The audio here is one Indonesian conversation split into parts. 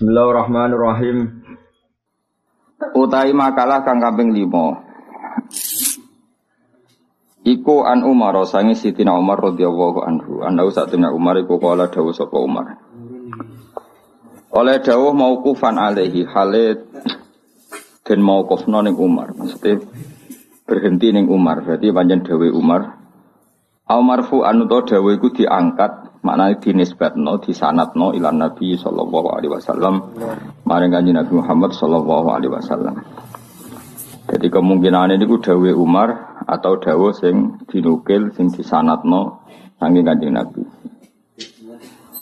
Bismillahirrahmanirrahim. Utai makalah kang kaping 5. Iku an Umar sangi Sitina Umar radhiyallahu anhu. Anda satuna Umar iku kala dawuh sapa Umar. Oleh dawuh mauqufan alaihi halit dan mauqufna ning Umar. Maksudnya berhenti ning Umar. Berarti panjang dawuh Umar. Au marfu anu to dawuh iku diangkat maknanya dinisbatno disanatno ilan Nabi sallallahu alaihi wasallam maring kanjeng Nabi Muhammad sallallahu alaihi wasallam. Jadi kemungkinan ini dawe Umar atau dawe sing dinukil sing disanatno saking kanjeng Nabi.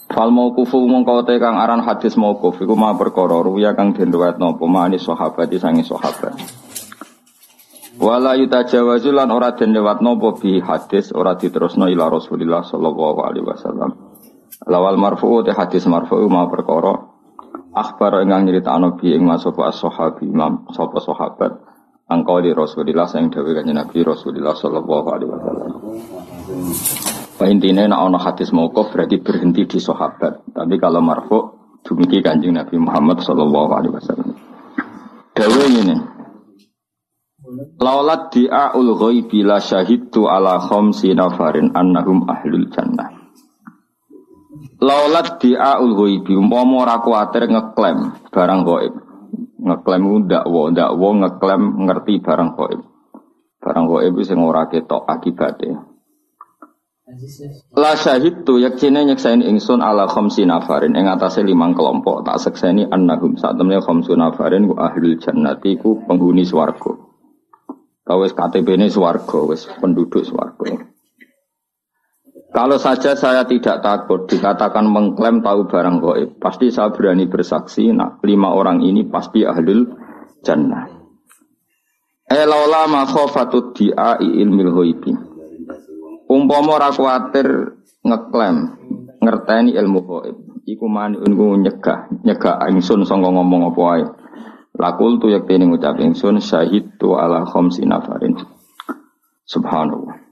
Fal mauqufu mongko te kang aran hadis mauquf iku ma perkara ruya kang den riwayatno apa sahabat sangi sahabat. Wala yutajawazu lan ora den lewatno apa bi hadis ora diterusno ila Rasulillah sallallahu alaihi wasallam. Lawal marfu te hadis marfu ma perkara akhbar ingkang nyritakno bi ing masapa as-sahabi imam sapa sahabat angka di Rasulillah sing dawuh kanjeng Nabi Rasulillah sallallahu alaihi wasallam. Wah intinya nak ono hadis mauquf berarti berhenti di sahabat. Tapi kalau marfu dumugi kanjeng Nabi Muhammad sallallahu alaihi wasallam. Dawuh ini. Laulat di'aul ghaibi la syahidtu ala khamsi nafarin annahum ahlul jannah. Laulat di'aul ghaibi umpama ora kuwatir ngeklaim barang gaib. Ngeklaim ku ndakwa, ndakwa ngeklaim ngerti barang gaib. Barang gaib sing ora ketok akibate. La syahidtu yaktine nyeksaini ingsun ala khamsi nafarin ing atase limang kelompok tak sekseni annahum saat temne khamsu nafarin ku ahlul jannati ku penghuni swarga. Kawis KTP ini swargo, wis penduduk swargo. Kalau saja saya tidak takut dikatakan mengklaim tahu barang goib, pasti saya berani bersaksi. Nah, lima orang ini pasti ahlul jannah. Elaula makhofatut di'a ilmil ghaibi. Umpama ora ngeklaim ngerteni ilmu goib. Iku mani ungu nyegah, nyegah ingsun sangka ngomong apa wae. Lakul tu yakti ini ngucap ingsun syahid tu ala khomsi nafarin. Subhanallah.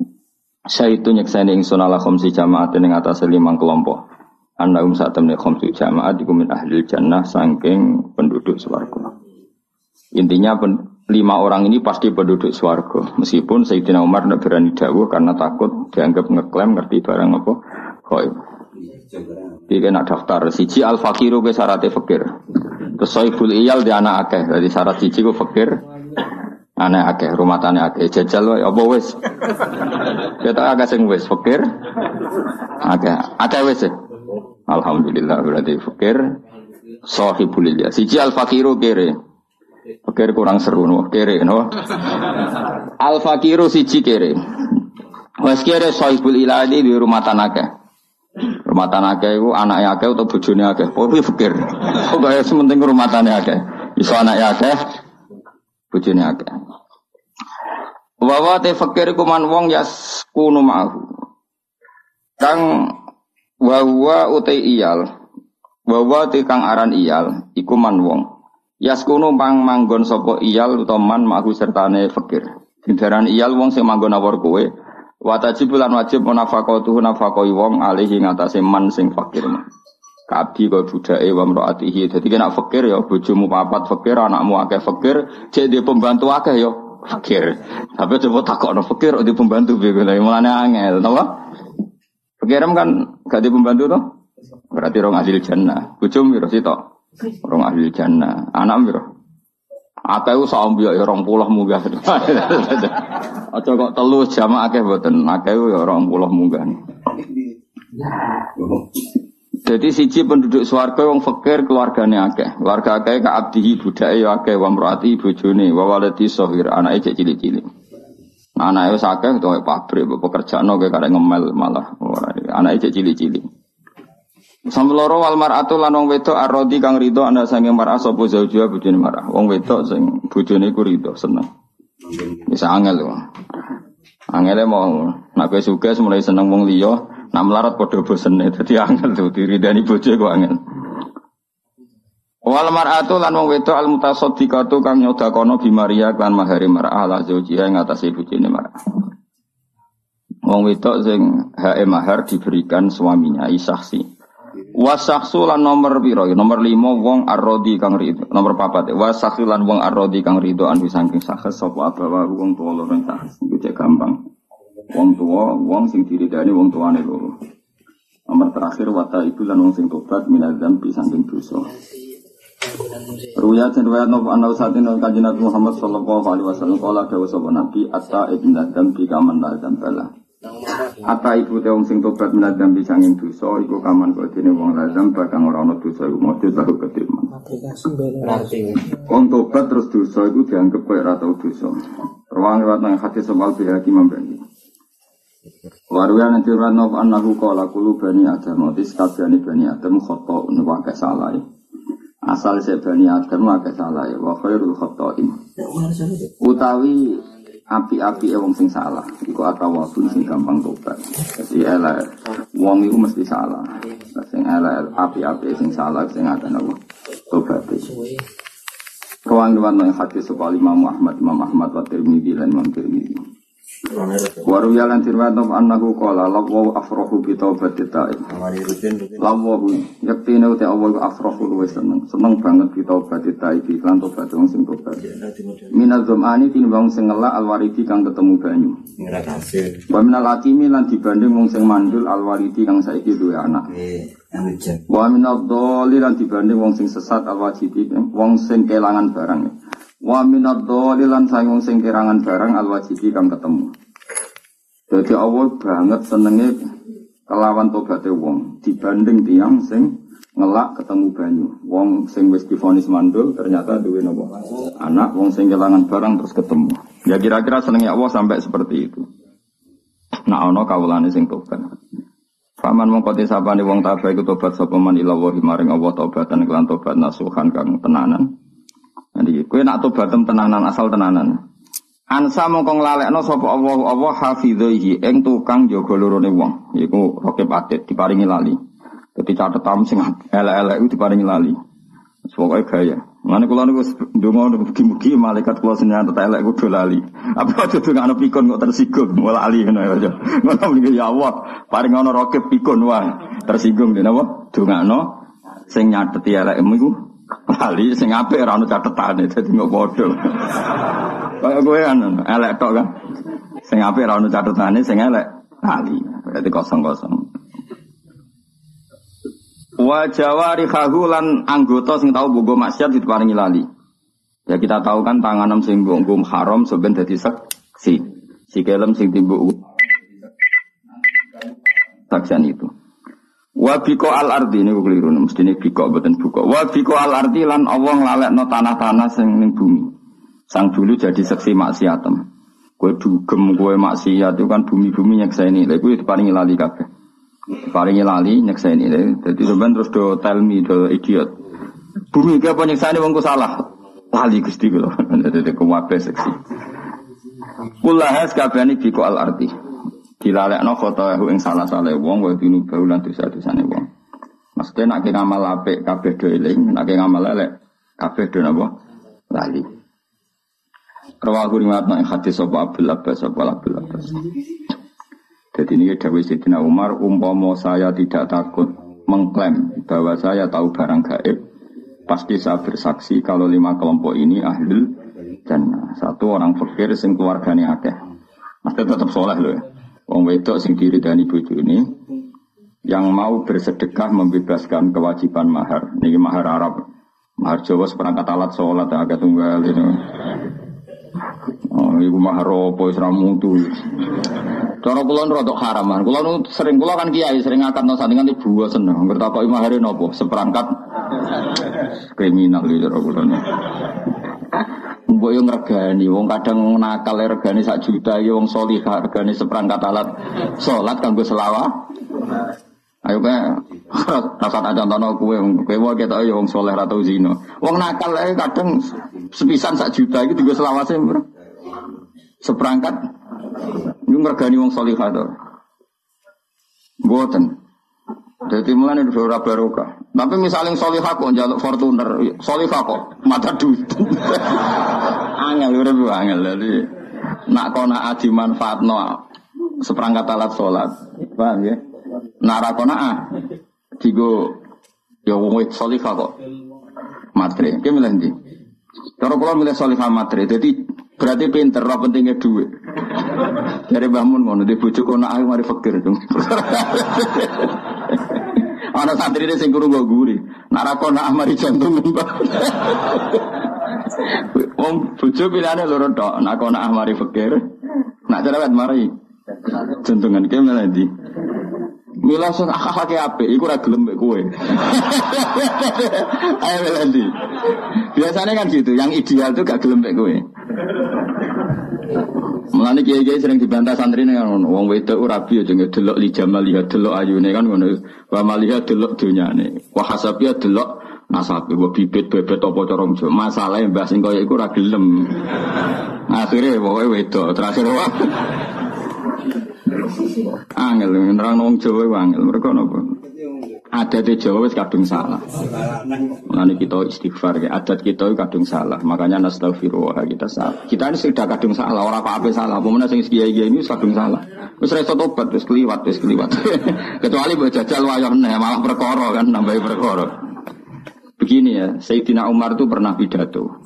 Syahid tu nyekseni ingsun ala khomsi jamaat yang atas limang kelompok. Anda um saat temne khomsi jamaat dikumin ahli jannah sangking penduduk swarga. Intinya pen, lima orang ini pasti penduduk swarga. Meskipun Sayyidina Umar tidak berani dawuh karena takut dianggap ngeklaim ngerti barang apa. Koi. Dia kena daftar. Siji al fakiru ke syaratnya fakir. Terus soibul iyal di anak akeh. Jadi syarat siji ku fakir. Aneh akeh, rumah tani akeh. Jajal wae apa wis? Kita agak sing wis fakir. Akeh, akeh wis. ya? Alhamdulillah berarti fakir. Sohibul iyal. Siji al fakiru kere. Fakir kurang seru no, kere no. Al fakiru siji kere. Wes kere sohibul iyal di rumah tanah akeh. Rumah tanah akeh itu anaknya akeh atau bojone akeh. Pokoknya fikir. Pokoknya sementing rumah tanah akeh. Iso anaknya akeh, bojone akeh. Wawa te fikir iku man wong yaskunu ma'ahu. Kang wawa utai iyal. Wawa te kang aran iyal iku man wong. Yaskunu pang manggon sapa iyal utawa man ma'ahu sertane fikir. Dindaran iyal wong sing manggon awor kowe. Wajib bulan wajib munafaqatuhu nafaqoi wong alihi ngatasé man sing fakir man. Kabi kau budake wa mraatihi. Dadi kena fakir ya bojomu papat fakir, anakmu akeh fakir, cek dia pembantu akeh ya fakir. Tapi coba takokno fakir di pembantu piye lha mulane angel, napa? Fakiram kan gak di pembantu toh? Berarti rong ahli jannah. Bojomu piro sitok? Rong ahli jannah. Anak piro? Akeh sambi ya rong puluh munggah. Aja kok telu jamaah akeh mboten. Akeh ya rong puluh munggah. Jadi siji penduduk swarga wong fakir keluargane akeh. Keluarga akeh ka abdihi budake ya akeh wa mraati bojone wa waladi sahir anake cek cilik-cilik. Anake wis akeh pabrik pekerjaan oke karek ngemel malah. Anake cek cilik-cilik. Samloro wal mar'atu lan wong wedok arodi kang rido ana sange mar'ah sapa zaujua bojone mar'ah. Wong wedok sing bojone ku rido seneng. Bisa angel lho. Angele mau nak kowe sugih mulai seneng wong liya, nak melarat padha bosene. Dadi angel tuh diridani bojo kok angel. Wal mar'atu lan wong wedok al mutasaddiqatu kang nyodakono bi Maria lan mahari mar'ah la zaujiha ing atase bojone mar'ah. Wong wedok sing hae mahar diberikan suaminya isaksi. Wasaksu lan nomor piro? Nomor lima wong arrodi kang rido. Nomor papat. Wasaksu lan wong arrodi kang rido anu saking sakes sapa abawa wong tuwa loro sakes. Iku cek gampang. Wong tuwa wong sing diridani wong tuane loro. Nomor terakhir wata ibu lan wong sing tobat minadzam bi saking dosa. Ruya dan riwayat nopo anau saat ini Nabi Muhammad sallallahu alaihi wasallam kala dawuh sapa nabi atta ibn adam bi kaman la bala. Ata ibu te wong sing tobat minadzam bi sanging dosa iku kaman kok dene wong lazam bakang ora ana dosa iku mesti tahu keterima. Wong tobat terus dosa iku dianggap koyo ora tau dosa. Ruang riwayat nang hati sebal bihaki membeni. Waruya nanti rano anahu kala kulu bani adam, otis kabehane bani adam khoto nuwa salah. Asal saya bani adam agak salah ya, wa khairul khotoin. Utawi api-api wong sing salah, iku atawabun sing gampang tobat. Jadi elek wong iku mesti salah. Sing elek api-api sing salah sing ada nopo tobat. Dewan yang hati sepali Imam Ahmad, Imam Ahmad wa Tirmidzi dan Imam Tirmidzi. Waru yalan tirwatom annahu qala lawu afrahu bi taubati ta'ib. Lawu yaktine uti awal afrahu luwes seneng. Seneng banget bi taubati ta'ib lan tobat wong sing tobat. Minal zamani tinimbang sing ngelak alwaridi kang ketemu banyu. Wa minal hakimi lan dibanding wong sing mandul alwaridi kang saiki duwe anak. Wa minal dhalil lan dibanding wong sing sesat alwajidi wong sing kelangan barang. Wa minad dhalilan sayung sing kirangan barang al wajibi kang ketemu. Jadi Allah banget senenge kelawan tobaté wong dibanding tiang sing ngelak ketemu banyu. Wong sing wis difonis mandul ternyata duwe nopo? Anak wong sing kelangan barang terus ketemu. Ya kira-kira senenge Allah sampai seperti itu. Nah ono kawulane sing tobat. Faman mongko sapane wong tabah iku tobat sapa man ila maring Allah tobatan kelan tobat nasuhan kang tenanan. Jadi kue nak tobatem tenanan asal tenanan. Ansa mongko nglalekno sapa Allah Allah hafidhihi ing tukang jaga lorone wong. Iku rokib atit diparingi lali. Dadi catetam sing elek-elek iku diparingi lali. Pokoke gaya. Mana kula niku ndonga mugi-mugi malaikat kula sing nyatet elek kudu lali. Apa aja dongakno pikun kok tersinggung malah lali ngono ya. Ngono mriki ya Allah, paring ana rokib pikun wae. Tersinggung dene apa? Dongakno sing nyateti elekmu iku Lali sing apik ora ono catetane dadi kok padha. Kaya kowe kan elek tok kan. Sing apik ora ono catetane sing elek lali. Berarti kosong-kosong. Wa jawari lan anggota sing tau bogo maksiat diparingi lali. Ya kita tahu kan tangan sing nggo haram seben dadi seksi. Si kelem sing timbuk saksian itu. Wa biko al ardi ini keliru mesti ini biko bukan buko. Wa biko al ardi lan Allah no tanah-tanah sing ning bumi. Sang dulu jadi seksi maksiatem. Kue dugem kue maksiat itu kan bumi-bumi nyekseni. Lha kuwi diparingi lali kabeh. Diparingi lali nyekseni. Dadi sampean terus do tell me do idiot. Bumi iki apa nyekseni wong salah. Lali Gusti kula. Dadi kuwabe seksi. Kulahas kabehane biko al ardi dilalekno khotoyahu ing salah salah wong wa dinu baulan dosa-dosane wong. Maksudnya nak ngamal apik kabeh do eling, nak ngamal elek kabeh do napa? Lali. Rawahu riwayat nang hadis sapa Abdul Abbas sapa Abdul Abbas. Jadi ini Dawi Sidina Umar, umpama saya tidak takut mengklaim bahwa saya tahu barang gaib, pasti saya bersaksi kalau lima kelompok ini ahli dan satu orang fakir sing keluarganya akeh. Mesti tetap soleh loh ya. Wong wedok sing diridani ini yang mau bersedekah membebaskan kewajiban mahar. Niki mahar Arab. Mahar Jawa seperangkat alat sholat agak tunggal ini. Oh, ibu mahar apa wis ra mutu. Cara kula rodok haraman. Kula sering kula kan kiai sering akan nang sandingan ibu seneng. Ngertakoki mahare napa? Seperangkat kriminal iki cara kula. Mbok yo ngregani, wong kadang nakal regane sak juta, yo wong salihah regane seperangkat alat salat kanggo selawat. Ayo kae rasa tak contohno kowe kowe wae ketok yo wong saleh ra tau zina. Wong nakal ae kadang sepisan sak juta iki digo selawase seperangkat yo ngregani wong salihah to. Mboten. Jadi mulai itu ora barokah. Tapi misalnya solihah kok jaluk Fortuner, solihah kok mata duit. angel bu angel jadi nak kona adi manfaatno seperangkat alat sholat, paham ya? Nara kona ah, digo Ya wong solihah kok. Matre. Ki milih ndi? Cara kula milih solihah matre. Jadi berarti pinter, ora pentingnya duit. Dari bangun ngono di bojo kono ae mari fakir dong. Ana santri ini sing guru guri. Nak ra kono mari jantung mbak. Wong bojo pilihane loro tok. Nak kono mari fakir. Nak cerewet mari jantungan ki milih ndi? Mila sun akak ape, iku ora gelem mek kowe. Ayo nanti. Biasanya kan gitu, yang ideal tuh gak gelem mek kowe. Mulane kiai-kiai sering dibantah santri nih kan wong wedok ora rabi aja ngedelok li jamal lihat delok ayune kan ngono. Wa maliha delok dunyane. Wa hasabiya delok nasabe wa bibit bebet apa cara Jawa. Masalahe mbah sing kaya iku ora gelem. Akhire pokoke wedok terakhir wah. Angel nerang wong Jawa angel. Mereka napa? Adat Jawa wis kadung salah. Mulane kita istighfar ya. Adat kita kadung salah. Makanya nastaghfirullah kita salah. Kita ini sudah kadung salah. Orang apa-apa salah. Pemenang sing kiai ini kadung salah. Wis reso tobat wis keliwat wis keliwat. Kecuali mbok jajal wayah malah perkara kan nambahi perkara. Begini ya, Sayyidina Umar itu pernah pidato.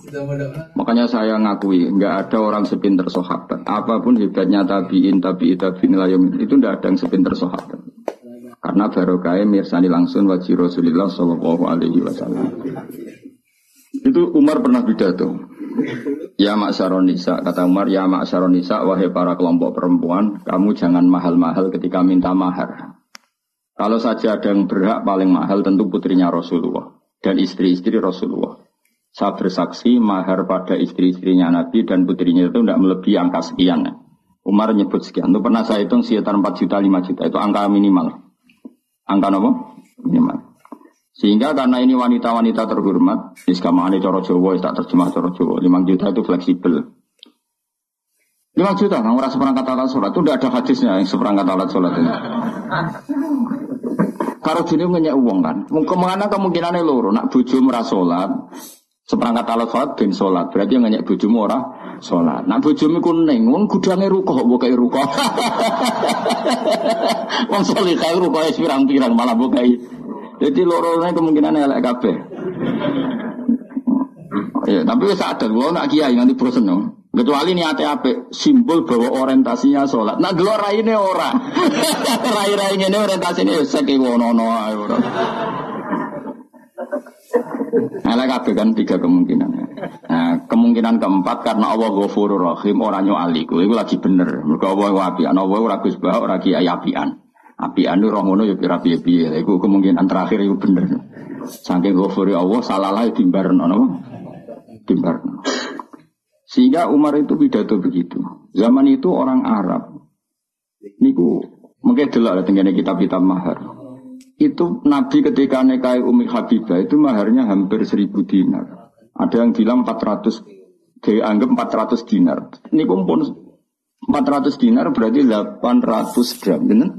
Makanya saya ngakui, nggak ada orang sepinter sahabat. Apa pun hebatnya tabiin, tabi'i, tabi'in, itu nggak ada yang sepinter sahabat. Karena barokah mirsani langsung wajib Rasulullah Shallallahu Alaihi Wasallam. Itu Umar pernah pidato. Ya maksaron nisa, kata Umar, ya maksaron nisa, wahai para kelompok perempuan, kamu jangan mahal-mahal ketika minta mahar. Kalau saja ada yang berhak paling mahal tentu putrinya Rasulullah dan istri-istri Rasulullah. Saya bersaksi mahar pada istri-istrinya Nabi dan putrinya itu tidak melebihi angka sekian. Umar nyebut sekian. Itu pernah saya hitung sekitar 4 juta, 5 juta. Itu angka minimal. Angka apa? Minimal. Sehingga karena ini wanita-wanita terhormat, iskamane coro Jawa, tak terjemah coro Jawa. 5 juta itu fleksibel. 5 juta, nggak merasa seperangkat alat sholat. Itu tidak ada hadisnya yang seperangkat alat sholat ini. Karo dene ngenyek uang kan. Ke mana kemungkinannya loro. Nak bojo merasa sholat, seperangkat alat sholat ben sholat. Berarti yang ngenyek bojo ora sholat. Nak bojomu kuning, wong gudangnya rukoh, bukai rukoh. Wong solihah rukoh pirang-pirang malah bukai. Jadi lorone kemungkinan elek kabeh. Ya, tapi saat ada, gua nak kiai nanti bosen dong. Kecuali niatnya apa? Simbol bahwa orientasinya sholat. Nah, gelor ini ora. rai-rai ini orientasinya ya seki wonono ora. Nah, kabeh kan tiga kemungkinan. Nah, kemungkinan keempat karena Allah Ghafurur Rahim ora aliku. Iku lagi bener. Mergo Allah apian. Allah ora Gus Bah ora kiai apian. Apian roh ngono ya kira piye-piye. Iku kemungkinan terakhir itu bener. Saking Ghafuri Allah salah lah timbarno napa? Timbarno. Sehingga Umar itu pidato begitu. Zaman itu orang Arab. Niku mungkin delok dengan kitab-kitab mahar. Itu Nabi ketika nikahi Umi Habibah itu maharnya hampir seribu dinar. Ada yang bilang 400 dianggap 400 dinar. Ini pun 400 dinar berarti 800 gram, benar?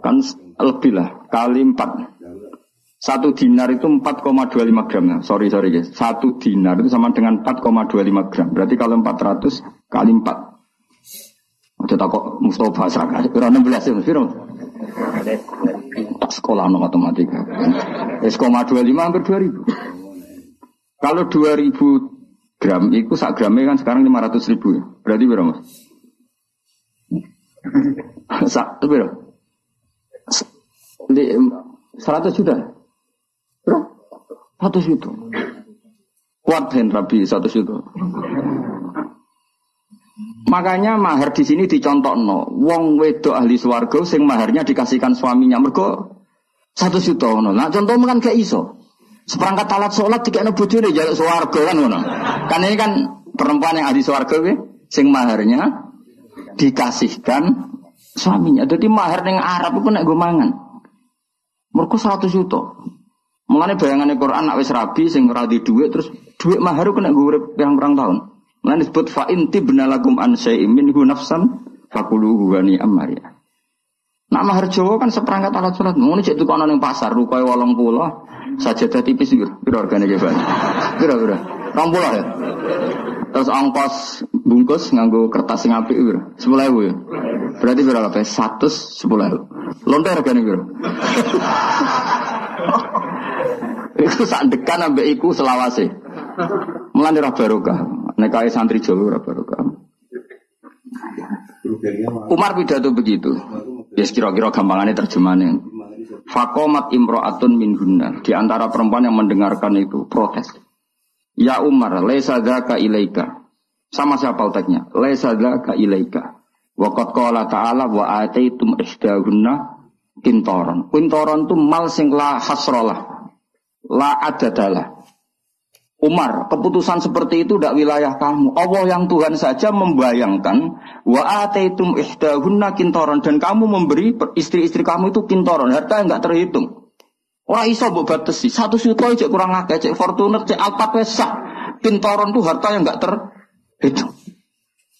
Kan lebih lah, kali 4. Satu dinar itu 4,25 gram. Sorry, sorry guys. Satu dinar itu sama dengan 4,25 gram. Berarti kalau 400 kali 4. Ada takut Mustafa Saka. Kira 16 ya, Firo. Sekolah no matematika. S,25 hampir 2000. Kalau 2000 gram, itu sak gramnya kan sekarang 500 ribu ya. Berarti berapa mas? Sak, berapa? 100 juta. Satu situ. Kuat dan Rabi satu situ. Makanya mahar di sini dicontoh no. Wong wedo ahli swargo sing maharnya dikasihkan suaminya mergo satu situ no. Nah contoh kan kayak iso. Seperangkat alat sholat tiga no bujur jaluk swargo kan no. Kan ini kan perempuan yang ahli swargo sing maharnya dikasihkan suaminya. Jadi mahar yang Arab itu nak gue mangan. Mergo satu situ. Mulane bayangannya Quran nak wis rabi sing radi duit terus duit mahar kena gue yang perang tahun. Mulane disebut fa inti benalakum an minhu nafsan fakuluhu wa ni'am ya. Nak mahar Jawa kan seperangkat alat sholat. Ngono cek tukono ning pasar rukoe 80 sajadah tipis iki. Piro hargane ge, Pak? Piro piro? 20 ya. Terus ongkos bungkus nganggo kertas sing apik piro? 10.000 ya. Berarti piro kabeh? 110.000. Lonte hargane piro? Iku sak dekan ambek iku selawase. Ora barokah. Nek kae santri Jawa ora barokah. Umar pidato begitu. Ya kira-kira gampangannya terjemahannya. Fakomat imro'atun min hunna. Di antara perempuan yang mendengarkan itu protes. Ya Umar, laisa dzaka ilaika. Sama siapa utaknya? Laisa dzaka ilaika. Wa qad qala ta'ala wa ataitum ihdahunna kintoron. Kintoron itu mal sing la hasrolah. La adadalah. Umar, keputusan seperti itu tidak wilayah kamu. Allah yang Tuhan saja membayangkan wa ataitum ihdahunna kintoron dan kamu memberi istri-istri kamu itu kintoron, harta yang nggak terhitung. Wah iso mbok batesi, satu juta cek kurang akeh, cek Fortuner, cek Alphard pesah. Kintoron itu harta yang nggak terhitung.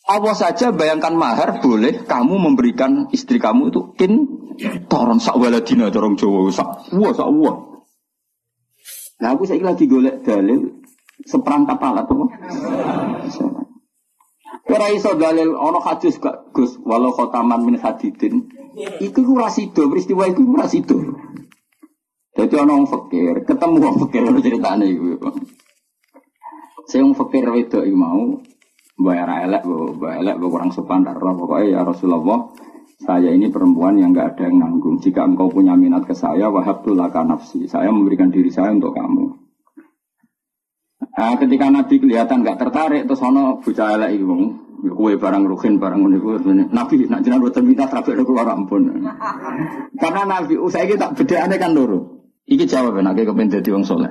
Allah saja bayangkan mahar boleh kamu memberikan istri kamu itu kintoron sak waladina dorong Jawa sak wah sak wah. Nah aku saya lagi golek dalil seperangkat alat apa? Kira iso dalil ono hadis gak Gus walau khotaman min hadidin. Iku ku rasido, peristiwa iku ku rasido. Jadi ono wong fakir, ketemu wong fakir ono ceritane iku. Saya wong fakir itu mau bayar elek, bayar elek, kurang sopan darah. Pokoknya ya Rasulullah, saya ini perempuan yang nggak ada yang nanggung. Jika engkau punya minat ke saya, wahab tulaka nafsi. Saya memberikan diri saya untuk kamu. Nah, ketika Nabi kelihatan nggak tertarik, terus ono bocah elek iki wong kue barang rukin barang ngono iku Nabi nak jenengan boten minta trafik keluar ampun. Karena Nabi usai kita beda aneh kan loro. Iki jawab nek kepen dadi wong soleh.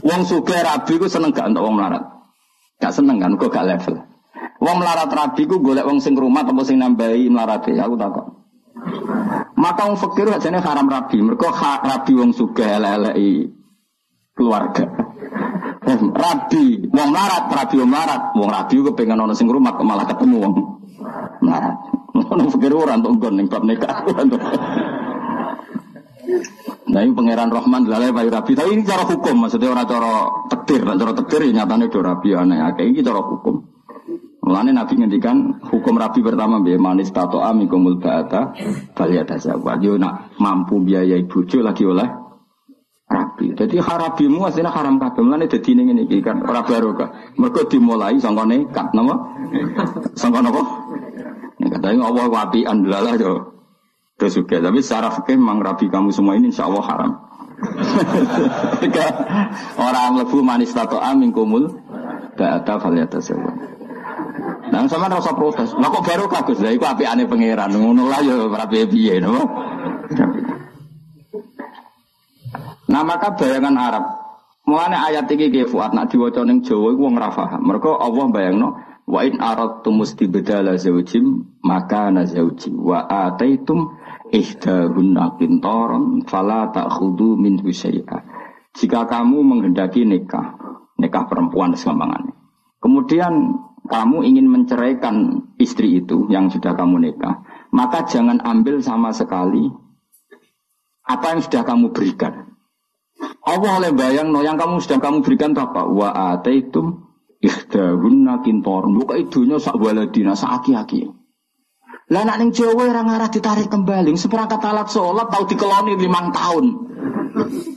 Wong sugih rabi ku seneng gak untuk wong melarat. Gak seneng kan kok gak level. Wong melarat rabi ku golek wong sing rumah atau sing nambahi melarat ya aku takut. Maka wong fakir ajane haram rabi. Mergo rabi wong sugih elek-eleki keluarga. Rabi, wong melarat, rabi wong melarat, wong rabi juga pengen ono sing rumah malah ketemu wong melarat. Ono pikir ora untuk nggon ning bab nikah. Nah ini pangeran Rahman lalai bayi rabi, tapi ini cara hukum, maksudnya orang cara tekdir, cara tekdir ya nyatanya do rabi aneh, kayak ini cara hukum. Mulane Nabi ngendikan hukum rabi pertama biaya manis tato amikumul ba'ata baliyata zawat. Yo nak mampu biayai bojo lagi oleh rabi. Jadi harabimu aslinya haram kabeh. Mulane dadi ning ngene iki kan ora barokah. Mergo dimulai sangka nekat napa? Sangka napa? Katanya Allah wabi andlalah yo. Terus juga, tapi secara fikih memang rabi kamu semua ini insya Allah haram. Orang lebu manis tato amin kumul, ba'ata faliyata sewa. Nah, sama rasa protes. Lah kok baru kagus lah, itu api aneh pangeran. Ngono lah ya rapi piye, no? Nah maka bayangan Arab. Mulane ayat iki ge fuat nak diwaca ning Jawa iku wong ra paham. Mergo Allah bayangno wa in aradtum mustibdala zawjim maka na zawji wa ataitum ihdahunna qintaran fala ta'khudhu min syai'a. Jika kamu menghendaki nikah, nikah perempuan segampangannya. Kemudian kamu ingin menceraikan istri itu yang sudah kamu nikah, maka jangan ambil sama sekali apa yang sudah kamu berikan. Allah oleh bayang no yang kamu sedang kamu berikan apa? Wa ataitum ikhdahunna kintorun. Buka idunya sak waladina sak aki-aki. Lah nak ning Jawa ora ngarah ditarik kembali. Seperangkat alat sholat tau dikeloni limang tahun.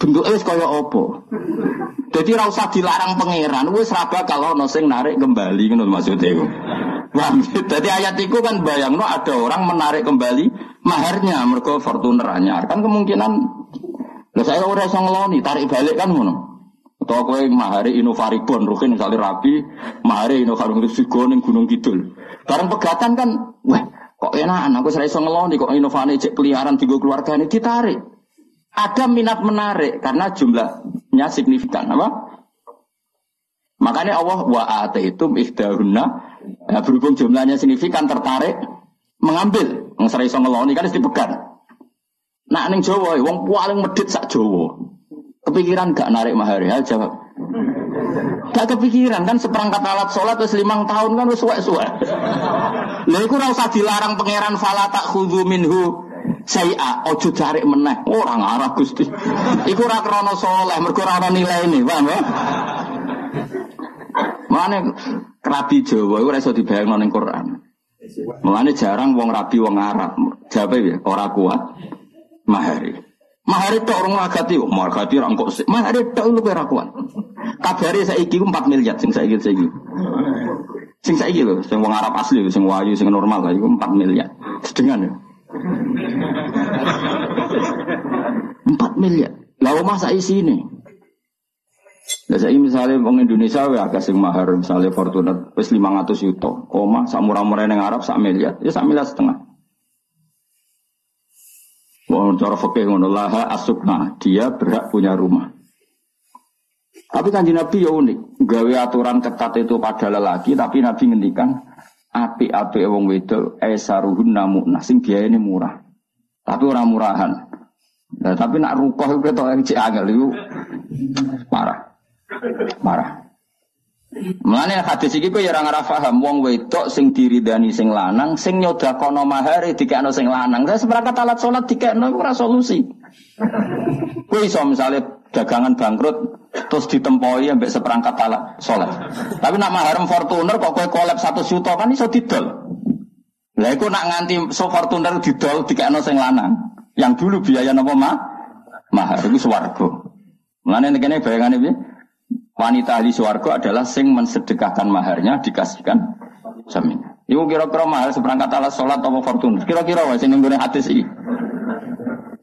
Bentuknya kaya apa? Jadi ora dilarang pangeran, wis ra bakal ono sing narik kembali ngono maksudnya iku. Jadi ayat itu kan bayang no ada orang menarik kembali maharnya mergo Fortuner anyar. Kan kemungkinan lah saya ora iso ngeloni, tarik balik kan ngono. Atau kowe mahari Inovaribon, rukin misalnya rapi, mahari Inovaribon itu ning Gunung Kidul. Barang pegatan kan, wah kok enak, aku saya iso ngeloni, kok Inovane cek peliharaan tiga keluarga ini ditarik. Ada minat menarik karena jumlahnya signifikan, apa? Makanya Allah wa itu ihdahunna ya, berhubung jumlahnya signifikan tertarik mengambil yang serai ngeloni kan dipegang. Nak ning Jawa, wong paling medit sak Jawa. Kepikiran gak narik mahar ya jawab. Gak kepikiran kan seperangkat alat sholat terus limang tahun kan suwe suwe. Lha iku ora usah dilarang pangeran fala tak khudhu minhu saya ojo cari meneh orang arah Gusti. Iku ora krana saleh, mergo ora ana nilaine, paham ya? Mane rabi Jawa iku ora iso dibayangno ning Quran. Jarang wong rabi wong Arab. Jawabe ya ora kuat mahari. Mahar itu orang lagati, mahar itu orang kok mahar itu lu kira kuat. Kabari saya iki 4 miliar, sing saya saya iki. Sing saya loh, sing wong Arab asli, sing wayu, sing normal lah, itu 4 miliar. Sedengan ya. 4 miliar. Lalu masa isi ini? Nah, saya misalnya orang Indonesia ya agak sing mahar misalnya Fortuner wis 500 juta, koma sak murah-murah yang Arab sak miliar, ya sak miliar setengah. Wong cara fikih ngono laha asukna, dia berhak punya rumah. Tapi kan Nabi ya unik, gawe aturan ketat itu pada lelaki, tapi Nabi ngendikan api-api wong wedok esaruhun namu nasing ini murah. Tapi orang murahan. Nah, tapi nak rukoh itu ketok yang cek angel itu parah. Marah. Mulane hadis iki kowe ya ora ngarah paham wong wedok sing diridani sing lanang sing nyodakono mahare dikekno sing lanang. Saya seperangkat alat salat dikekno ora solusi. Kowe iso misale dagangan bangkrut terus ditempoi ambek seperangkat alat salat. Tapi nak mahar Fortuner kok kowe kolab 1 juta kan iso didol. Lah iku nak nganti so Fortuner didol dikekno sing lanang. Yang dulu biaya napa mah? Mahar iku swarga. Mulane kene bayangane piye? Wanita ahli suarga adalah sing mensedekahkan maharnya dikasihkan jamin. Ibu kira-kira mahal seperangkat alat sholat atau fortuna. Kira-kira wah sing nunggu hadis ini.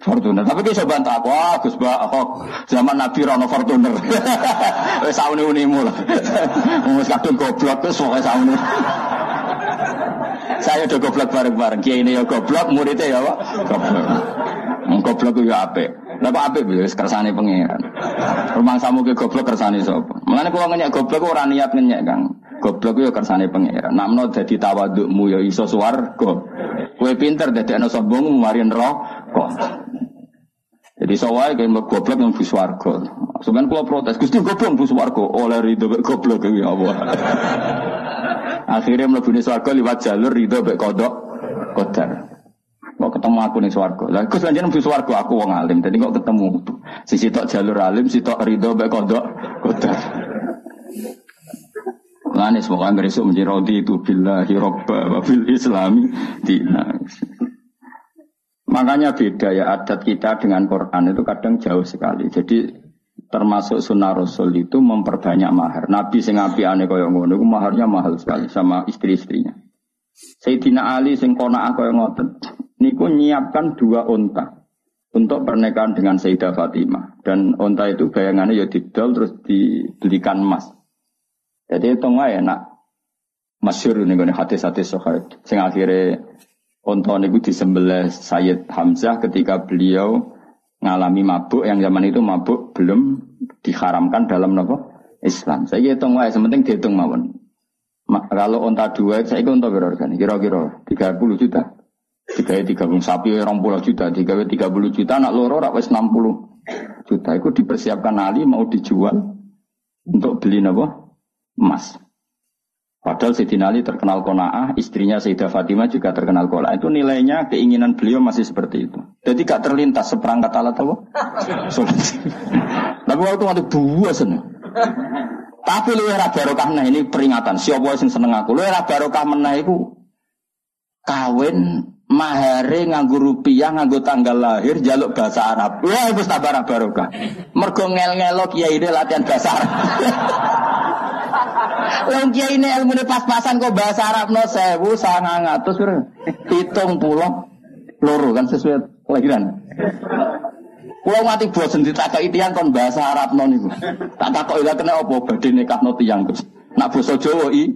Fortuner. Tapi kita bantah aku, ah Gus Ahok zaman Nabi Rono Fortuner. Wes sauni unimu lah. Mus kadung goblok terus pokoke sauni. Saya udah goblok bareng-bareng. Kiai ini ya goblok, muridnya ya Pak. Goblok. Goblok itu ya apik. Kok apik wis kersane pangeran. Rumah samu ke goblok kersane sapa? Mulane kula ngenyek goblok ora niat ngenyek, Kang. Goblok yo kersane pangeran. Namno dadi tawadukmu ya iso swarga. Kowe pinter dadekno sombong mari neraka. Jadi sawai kayak goblok yang bus warga. Sebenarnya kalau protes, Gusti goblok bus warga. Oleh ridho bek goblok ya Allah. Akhirnya mlebu warga lewat jalur ridho bek kodok kodar. Ketemu aku nih swargo. Lah Gus lanjut nembus swargo aku wong alim. Jadi kok ketemu sisi tok jalur alim, sisi tok ridho bae kodok kodar. Lani semoga nggak esok menjadi rodi itu billahi robba wa bil islami dina. Makanya beda ya adat kita dengan Quran itu kadang jauh sekali. Jadi termasuk sunnah Rasul itu memperbanyak mahar. Nabi sing api aneh kaya ngono maharnya mahal sekali sama istri-istrinya. Sayyidina Ali sing kona kaya ngoten niku nyiapkan dua onta untuk pernikahan dengan Sayyidah Fatimah. Dan onta itu bayangannya ya didol terus dibelikan emas. Jadi itu nggak enak. Masyur ini gue hati-hati sohar. Sing akhirnya onta niku disembelih Sayyid Hamzah ketika beliau ngalami mabuk yang zaman itu mabuk belum diharamkan dalam nopo Islam. Saya hitung wae, sementing dihitung mawon. Kalau onta dua, saya itu onta berapa Kira-kira 30 juta. Tiga tiga puluh sapi orang puluh juta, tiga tiga puluh juta, anak loro rakyat enam puluh juta. Itu dipersiapkan Ali mau dijual untuk beli apa? Emas. Padahal Sayyidina Ali terkenal kona'ah, istrinya Sayyidah Fatimah juga terkenal kona'ah. Itu nilainya, keinginan beliau masih seperti itu. Jadi gak terlintas seperangkat alat apa? Tapi waktu waktu buas Tapi lu era barokah nah ini peringatan. Siapa yang seneng aku? Lu era barokah menah itu kawin mahare nganggo rupiah nganggo tanggal lahir jaluk bahasa Arab. Wah itu tabarah barokah. Mergo ngel-ngelo kiai ini latihan bahasa Arab. Wong kiai ini ilmu pas-pasan kok bahasa Arab no sewu sangang atus hitung pulau loro kan sesuai kelahiran. Pulau mati bosen ditakok tiang kon bahasa Arab non itu. Tak takok ilah kena apa badhe no tiang terus. Nak basa Jawa i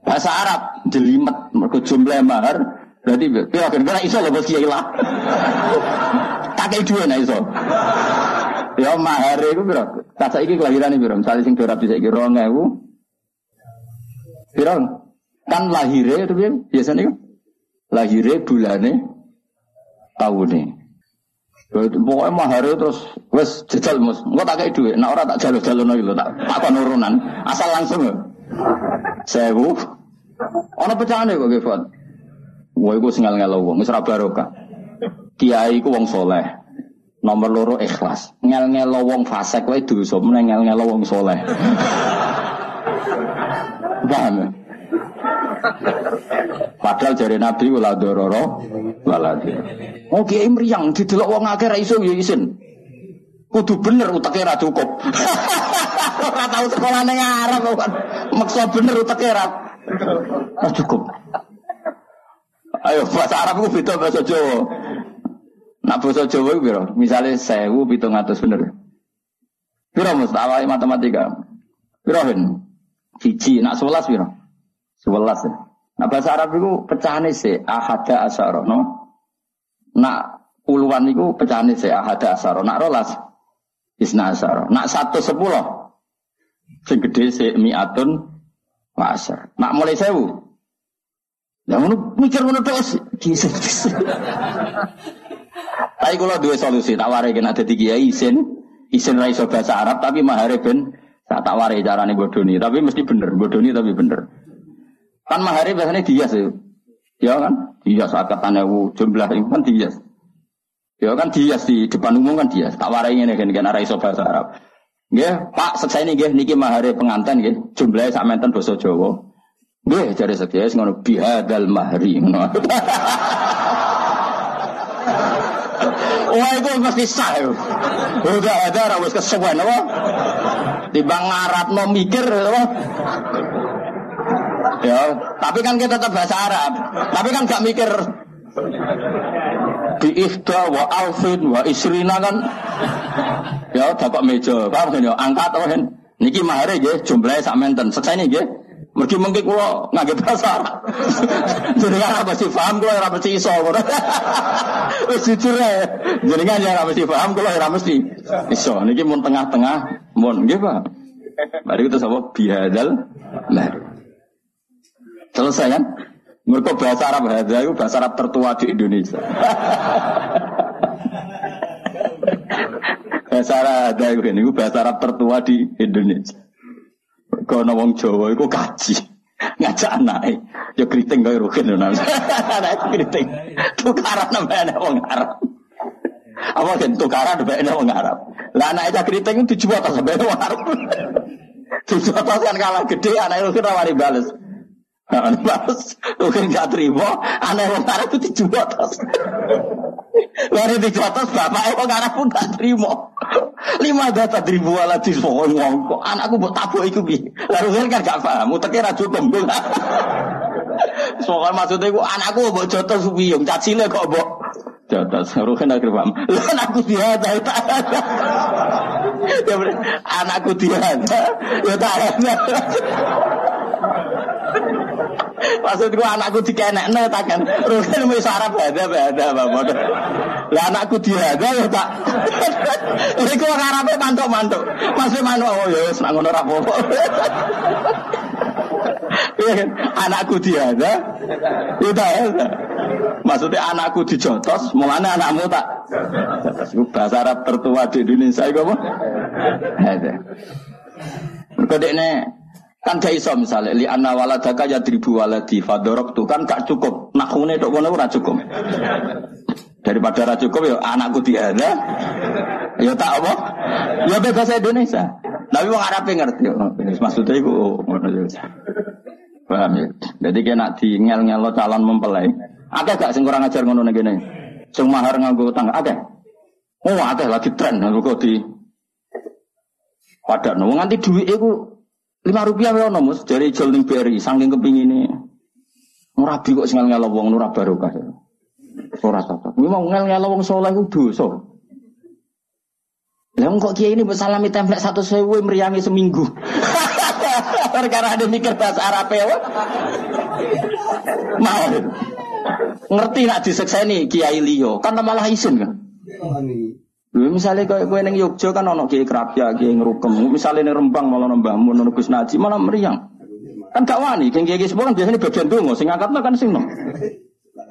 Bahasa Arab jelimet mergo jumlah mahar Berarti pira kira iso lho kiai lah. Kakek dua nah iso. Ya mahar iku pira? Tak saiki kelahirane pira? Misale sing ora bisa iki 2000. Pira? Kan lahire itu piye? Biasane kan lahire bulane tahune. Pokoknya mahar terus wes jajal mus. Engko tak kei dhuwit. Nek ora tak jalo-jalono iki lho, tak takon urunan. Asal langsung. Sewu. Ana pecahane kok Gefat. Wah, iku sing ngel-ngelo wong, wis barokah. Kiai ku wong soleh. Nomor loro ikhlas. Ngel-ngelo wong fasik wae dosa, meneng ngel-ngelo wong soleh. Paham ya? Padahal jari Nabi wala dororo wala Oh kiai meriang didelok wong akeh ra iso ya isin. Kudu bener uteke ra cukup. Ora tau sekolah ning Arab kok. Maksa bener uteke ra cukup. Ayo bahasa Arab ku beda bahasa Jawa. Nak bahasa Jawa? Misalnya sewu pitung atus bener. Piro mustawa matematika? Piro hen? Cici, nak sebelas piro? Sebelas ya. Nah bahasa Arab itu pecahannya sih ahada asaro, no? Nak puluhan itu pecahannya sih ahada asaro. Nak rolas isna asaro. Nak satu sepuluh, sing gede sih miatun masar. Nak mulai sewu, Ya ngono mikir ngono terus. Tapi kalau dua solusi, tak warai kena jadi kiai isin, isin rai bahasa Arab, tapi mahare ben tak tak warai carane bodoni, tapi mesti bener, bodoni tapi bener. Kan mahari biasanya dia sih. Ya kan? Dia akatan ewu jumlah kan dia. Ya kan dia di depan umum kan dia. Tak warai ini kan kan arah iso bahasa Arab. Nggih, Pak, seksa ini nggih niki mahari pengantin nggih, jumlahnya sak menten basa Jawa. Nggih, jare seksa ngono bihadal mahri. Wah itu mesti sah. Udah ada rawes kesuwen apa? Timbang ngarap no mikir apa? Ya, tapi kan kita tetap bahasa Arab. Tapi kan gak mikir di ifda wa alfin wa isrina kan ya dapat meja paham kan ya angkat apa kan niki mahare nggih jumlahnya sak menten seksane nggih Mungkin nggak bahasa Arab. Jadi kan apa sih paham kulo ora mesti iso. Wis jujur ya. Jadi ya ora mesti paham kulo ora mesti iso. Niki mun tengah-tengah mun nggih Pak. Mari kita sama bihadal nah. Selesai kan? Mereka bahasa Arab hadza itu bahasa Arab tertua di Indonesia. bahasa Arab itu bahasa Arab tertua di Indonesia. Kono wong Jawa iku kaji. Ngajak anake. Ya kriting kaya rugen lho. Anak kriting. Tukaran nambah wong Arab. Apa kan tukaran nambah wong Arab. Lah anak aja kriting itu tujuh atas sampai wong Arab. Tujuh atas kan kalah gede anak itu wari bales. Nah, balas, mungkin gak terima, aneh wong Arab itu dijual atas. Lari dijual atas, bapak wong Arab pun gak terima. Lima data ribu ala di kok anakku buat tabu itu bi. Lalu kan gak paham, utaknya raju. Soalnya maksudnya aku anakku buat jotos subiyung, cacile kok buat jotos. Ruhen akhir paham. Anakku dia ada, ya anakku dia ya tak. Maksudku anakku dikenekne tak kan. Rugen wis Arab ada ada bapak. Lah anakku diada ya tak. Iku wong Arabe mantuk-mantuk. Masih mantuk oh ya wis nak ngono ra apa-apa. Iya kan? Anakku diada. Ya tak ada. Maksudnya anakku dijotos, mulanya anakmu tak. Bahasa Arab tertua di Indonesia itu apa? Ada. Mereka Kan gak iso misalnya li anna waladaka ya dribu waladi fadorok tuh kan gak cukup. Nakune tok kono ora cukup. Daripada ora cukup ya anakku diada. Ya tak apa? Ya bebas Indonesia. Tapi wong Arab ngerti. Maksudnya iku ngono ya. Paham ya? Jadi kena di ngel-ngelo calon mempelai. Ada gak sing kurang ajar ngono ngene? Sing mahar nganggo tangga ada? Oh, ada lagi tren kok di Padahal nganti duit itu Lima rupiah ya nomus dari jual ning BRI saking kepingine. Murabi kok singal ngelo wong nurah barokah. Ora cocok. Kuwi mau ngel ngelo wong saleh ku dosa. Lah kok kiai ini bersalami template satu sewu meriangi seminggu. Karena ada mikir bahasa Arab ya. Mau. Ngerti nak disekseni kiai liyo, kan malah isin kan. Lha misalnya kayak gue neng Yogyo kan ono kiai kerapia, kiai ngerukem. Misalnya neng Rembang malah nembah mun neng Gus Naji malah meriang. Kan gak wani, kiai kiai sepuh kan biasanya bagian dongo, sing angkat kan sing.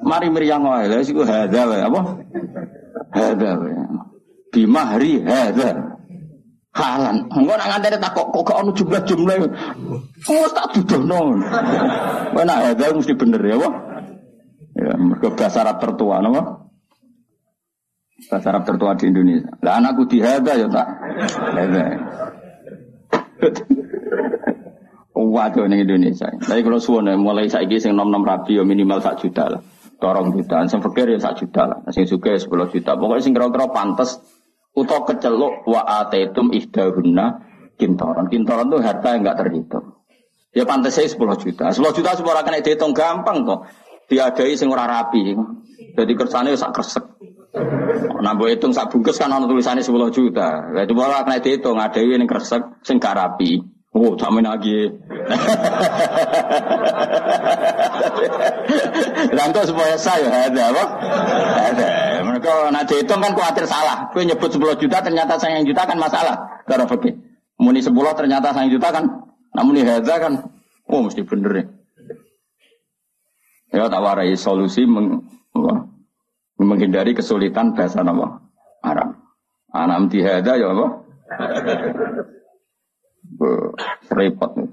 Mari meriang wae, lha siku hadza wae apa? Hadza wae. Bimahri hadza. Halan. Engko nak ngandene tak kok kok ono jumlah-jumlah. Oh tak dudono. Kowe nak hadza mesti bener ya, apa? Ya, mergo bahasa Arab tertua napa? Bahasa Arab tertua di Indonesia. Lah anakku dihada ya tak. Hada. Waduh ning Indonesia. Tapi kalau suwon mulai saiki sing nom-nom rabi ya minimal sak juta lah. Torong jutaan, sing fakir ya sak juta lah. Sing ya 10 juta. Pokoknya sing kira-kira pantes utawa keceluk wa ataitum ihdahunna kintoron. Kintoron itu harta yang enggak terhitung. Ya pantas saya 10 juta. 10 juta semua orang kena dihitung gampang kok. Diadai sing ora rapi. Jadi kersane sak kresek. Nah, hitung sak bungkus kan ono tulisannya 10 juta. Jadi malah kena dihitung ada yang kresek sing gak rapi. Oh, main lagi. Lantas supaya saya ada apa? Ada. Mereka nanti dihitung kan khawatir salah. Gue nyebut 10 juta ternyata sayang juta kan masalah. Karena fakir. Muni 10 ternyata sayang juta kan. Namun ini hadza kan. Oh mesti bener ya. Ya tak warai solusi meng, menghindari kesulitan bahasa nama Arab. Anam dihada ya apa? repot nih.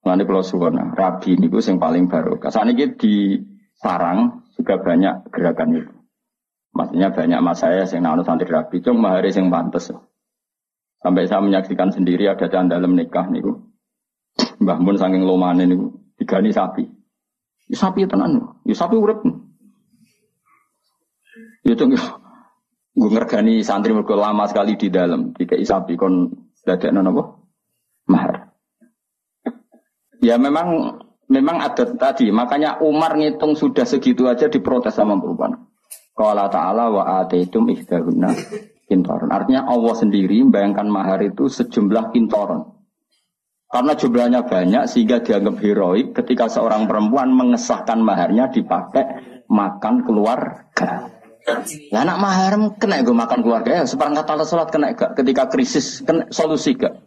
Nanti kalau suwana, rabi ini yang paling baru. Saat ini di sarang juga banyak gerakan itu. Maksudnya banyak mas saya yang nanu santri rabi, cuma hari yang pantas. Sampai saya menyaksikan sendiri ada dalam nikah nih. Mbah Mun saking lomane niku digani sapi. Ya, sapi tenan. Ya sapi urip. Ya itu gue ngergani santri mergo lama sekali di dalam. Tiga sapi kon dadekno apa? Mahar. Ya memang memang ada tadi, makanya Umar ngitung sudah segitu aja diprotes sama perempuan. Kalau ta'ala wa ataitum ihdahunna kintoron. Artinya Allah sendiri membayangkan mahar itu sejumlah kintoron. Karena jumlahnya banyak sehingga dianggap heroik ketika seorang perempuan mengesahkan maharnya dipakai makan keluarga. Ya anak mahar kena gue makan keluarga ya seperangkat alat sholat kena gak ketika krisis kena solusi gak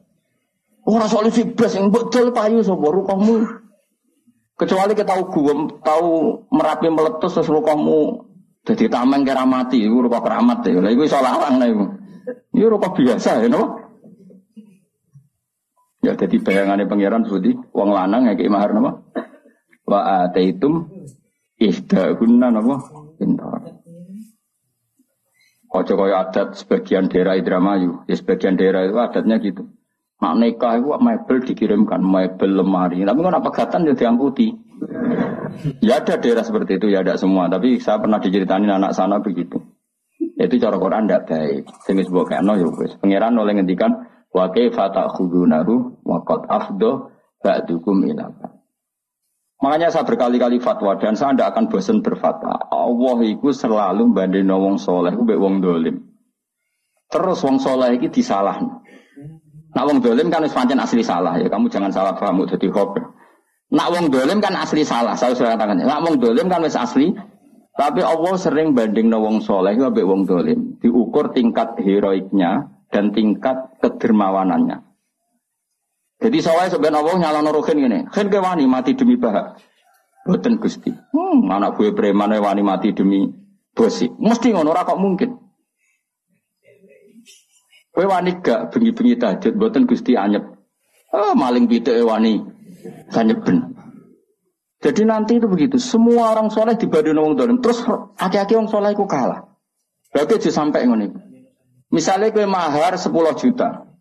Orang solusi blas yang betul payu sobo rukomu. Kecuali kita tahu gue tahu merapi meletus terus rukomu jadi tameng kira mati itu rupa keramat ya. Lah iku iso larang lah iku. Itu rupa biasa ya no. Ya jadi bayangannya pangeran Sudi wong lanang ya mahar nama Wa ataitum ihdahunna nama Pintar. Ojo kaya adat sebagian daerah Indramayu, ya sebagian daerah itu adatnya gitu. Mak nikah itu mebel dikirimkan, mebel lemari. Tapi kan apa gatan ya diamputi. Ya ada daerah seperti itu, ya ada semua. Tapi saya pernah diceritain anak sana begitu. Itu cara Quran tidak baik. Sing sebuah kena ya wis. Pangeran oleh ngendikan wa kaifa ta'khudunahu wa qad afdo ba'dukum Makanya saya berkali-kali fatwa dan saya tidak akan bosan berfatwa. Allah itu selalu banding wong soleh, itu wong dolim. Terus wong soleh itu disalah. Nak wong dolim kan pancen asli salah ya. Kamu jangan salah paham jadi hobi. Nak wong dolim kan asli salah. Saya sudah katakan. Nak wong dolim kan wis asli. Tapi Allah sering banding wong soleh itu wong dolim. Diukur tingkat heroiknya dan tingkat kedermawanannya. Jadi soalnya sebenarnya Allah nyala norokin gini, kan ke wani mati demi bahak. Boten gusti. Hmm, anak gue preman wani mati demi bosi. Mesti ngono ora kok mungkin. Gue wani gak bengi-bengi tajud, boten gusti anyep. Oh, maling bidek wani ben. Jadi nanti itu begitu. Semua orang soleh dibanding orang dolim. Terus aki-aki orang soleh itu kalah. Berarti aja sampai ngono. Misalnya gue mahar 10 juta.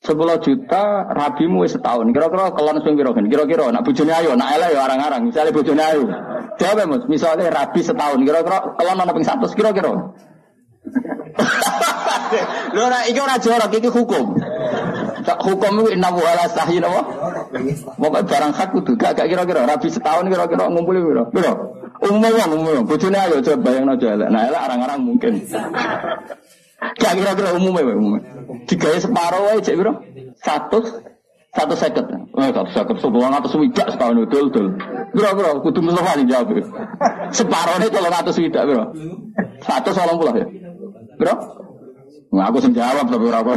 Sepuluh juta rabimu setahun. Kira-kira kelon sing piro Kira-kira nak bojone ayo, nak elek ya arang-arang. Misale bojone ayo. Jawab Mas, misalnya rabi setahun. Kira-kira kelon ana ping 100 kira-kira. Lho ora iki ora jorok iki hukum. Hukum itu inna wa ala sahih napa? Pokoke barang hak kudu gak kira-kira rabi setahun kira-kira ngumpuli piro? Piro? Umum wong umum. Bojone ayo coba bayangno aja elek. Nah elek arang-arang mungkin. Gak kira-kira umumnya, umumnya. Tiga separuh aja, bro. Satu, satu seket. Oh, satu seket, sebuah atas widak setahun itu, betul. Bro, bro, kudu Mustafa nih jawab. Separuh ini kalau atas widak, bro. Satu solong puluh ya. Bro? Nggak aku jawab tapi bro.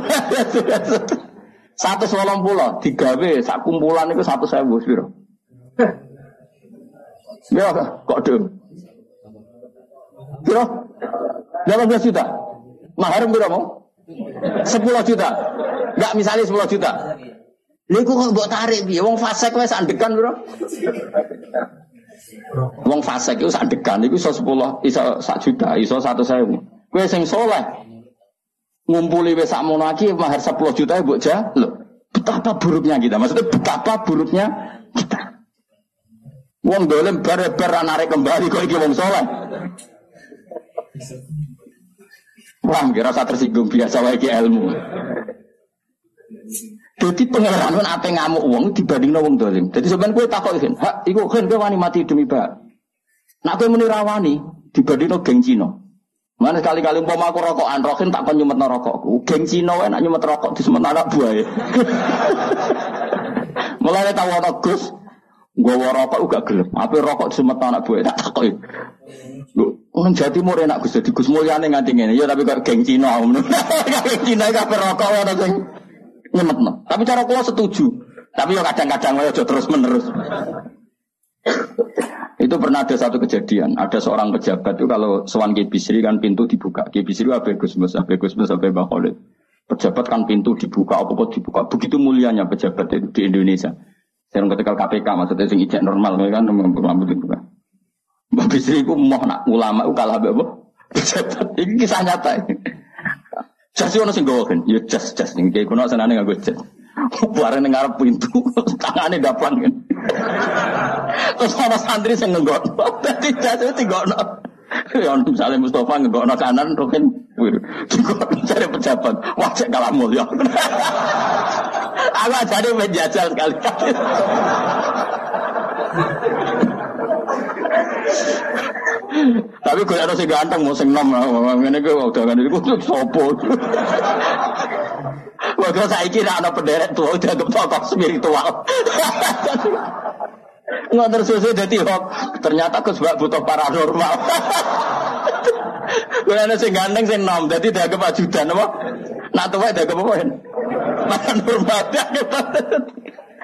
Satu solong puluh, tiga B, sak kumpulan itu satu saya bos, bro. Ya, kok dong? Bro, 18 juta. Mahar berapa mau? 10 juta. Enggak misalnya 10 juta. Niku kok mbok tarik piye? Wong fasik wis andekan, Bro. Wong fasik iku sandekan iku iso 10 iso 1 juta, iso 100.000. Kowe sing saleh ngumpuli wis sakmono iki mahar 10 juta mbok ja. Lho, betapa buruknya kita. Maksudnya betapa buruknya kita. Wong dolem bare-bare narik kembali kok iki wong soleh. Wah, kira rasa tersinggung biasa wae ilmu. Jadi pengeran kan apa ngamuk uang dibanding wong dolim. Jadi sebenarnya gue takut kan, hak, iku kan gue wani mati demi bak. Nak gue muni rawani dibanding geng Cino. Mana sekali-kali umpama aku rokokan, rokin tak kon nyumet rokokku. Geng Cino nak nyumet rokok di semen anak buah. Mulai tahu ana Gus, gue rokok juga gelem. Apa rokok semen anak buah tak takut. Lu nang Jawa Timur enak Gus jadi Gus Mulyane nganti ngene. Ya tapi kok geng Cina. Geng Cina kabeh rokok ana sing nyemetno. Tapi cara kula setuju. Tapi yo kadang-kadang aja terus menerus. itu pernah ada satu kejadian. Ada seorang pejabat itu kalau sewan Ki Bisri kan pintu dibuka. Ki Bisri Abe Gusmus, Abe Gusmus, Abe Mbah Khalid. Pejabat kan pintu dibuka, apa dibuka. Begitu mulianya pejabat itu di Indonesia. Saya ketika KPK maksudnya sing ijek normal kan rambut dibuka. Mbak Bisri itu mau nak ulama itu kalah apa? Pejabat. Ini kisah nyata. Jas ono sing gawa kan. Ya jas jas ning kayak kuno senane nganggo jas. Bareng ning ngarep pintu, tangane dapan kan. Terus ana santri sing nggon. Dadi jas itu tinggono. Ya misalnya Mustafa nggono kanan rokin tinggono cari pejabat. Cek kalah mulia. Aku ajane menjajal sekali-kali. Tapi gue si ganteng mau sing nom, ini gue udah kan itu sopo. Waktu saya kira anak penderet tua udah ke tokoh spiritual. Nggak tersusu jadi hok. Ternyata gue sebab butuh paranormal. Gue ada si ganteng sing nom, jadi dia ke pajudan apa? Nah tua dia ke apa? Paranormal dia ke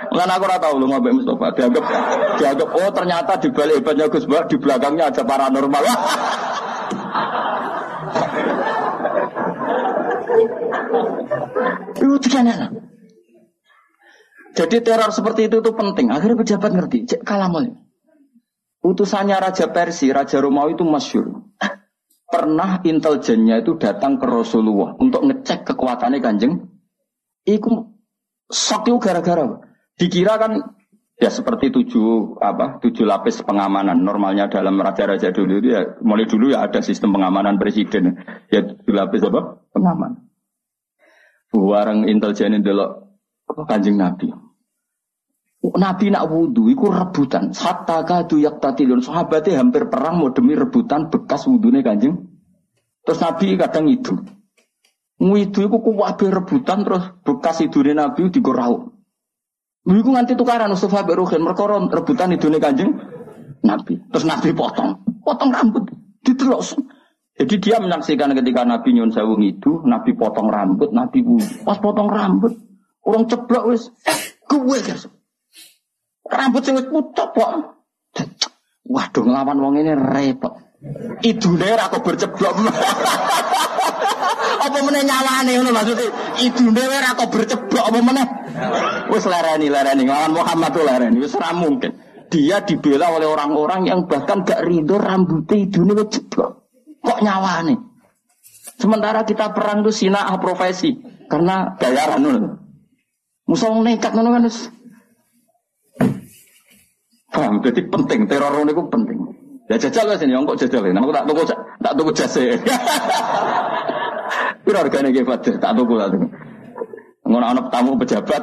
Lan aku ora tahu lu ngombe Mustafa dianggap dianggap oh ternyata di balik hebatnya Gus Bah di belakangnya ada paranormal. Itu kan Jadi teror seperti itu tuh penting. Akhirnya pejabat ngerti. Cek kalamul. Utusannya Raja Persia, Raja Romawi itu masyur. Pernah intelijennya itu datang ke Rasulullah untuk ngecek kekuatannya kanjeng. Iku sok itu gara-gara. Dikira kan ya seperti tujuh apa tujuh lapis pengamanan. Normalnya dalam raja-raja dulu itu ya mulai dulu ya ada sistem pengamanan presiden. Ya tujuh lapis apa? Pengaman. Warang intelijen delok kanjeng nabi Nabi nak wudhu, iku rebutan. Hatta kadu yak tatilun. Sahabatnya hampir perang mau demi rebutan bekas wudhunya kanjeng. Terus Nabi kadang itu. Ngidu iku kuwabe rebutan terus bekas idune Nabi digorau. Iku nganti tukaran Mustafa Beruhin mereka rebutan itu nih kanjeng Nabi. Terus Nabi potong, potong rambut, ditelok. Jadi dia menyaksikan ketika Nabi nyun sewu itu, Nabi potong rambut, Nabi pas potong rambut, orang ceblok wis, gue guys. Rambut sing wis pucuk kok. Waduh ngelawan wong ini repot. Idune ra kok berceblok. apa meneh nyawane ngono maksudnya idune ora kok berceblok apa meneh. Wis lereni lereni nglawan Muhammad lereni wis ora mungkin. Dia dibela oleh orang-orang yang bahkan gak ridho rambutnya idune wis ceblok. Kok nyawane? Sementara kita perang tuh sinah profesi karena bayaran ngono. Musuh nekat ngono kan Paham? Jadi penting teror itu penting. Ya jajal lah sini, kok jajal ini. Aku tak tunggu tak tunggu jase. Piro hargane ge Fatir? Tak tuku tak tuku. Ngono ana tamu pejabat,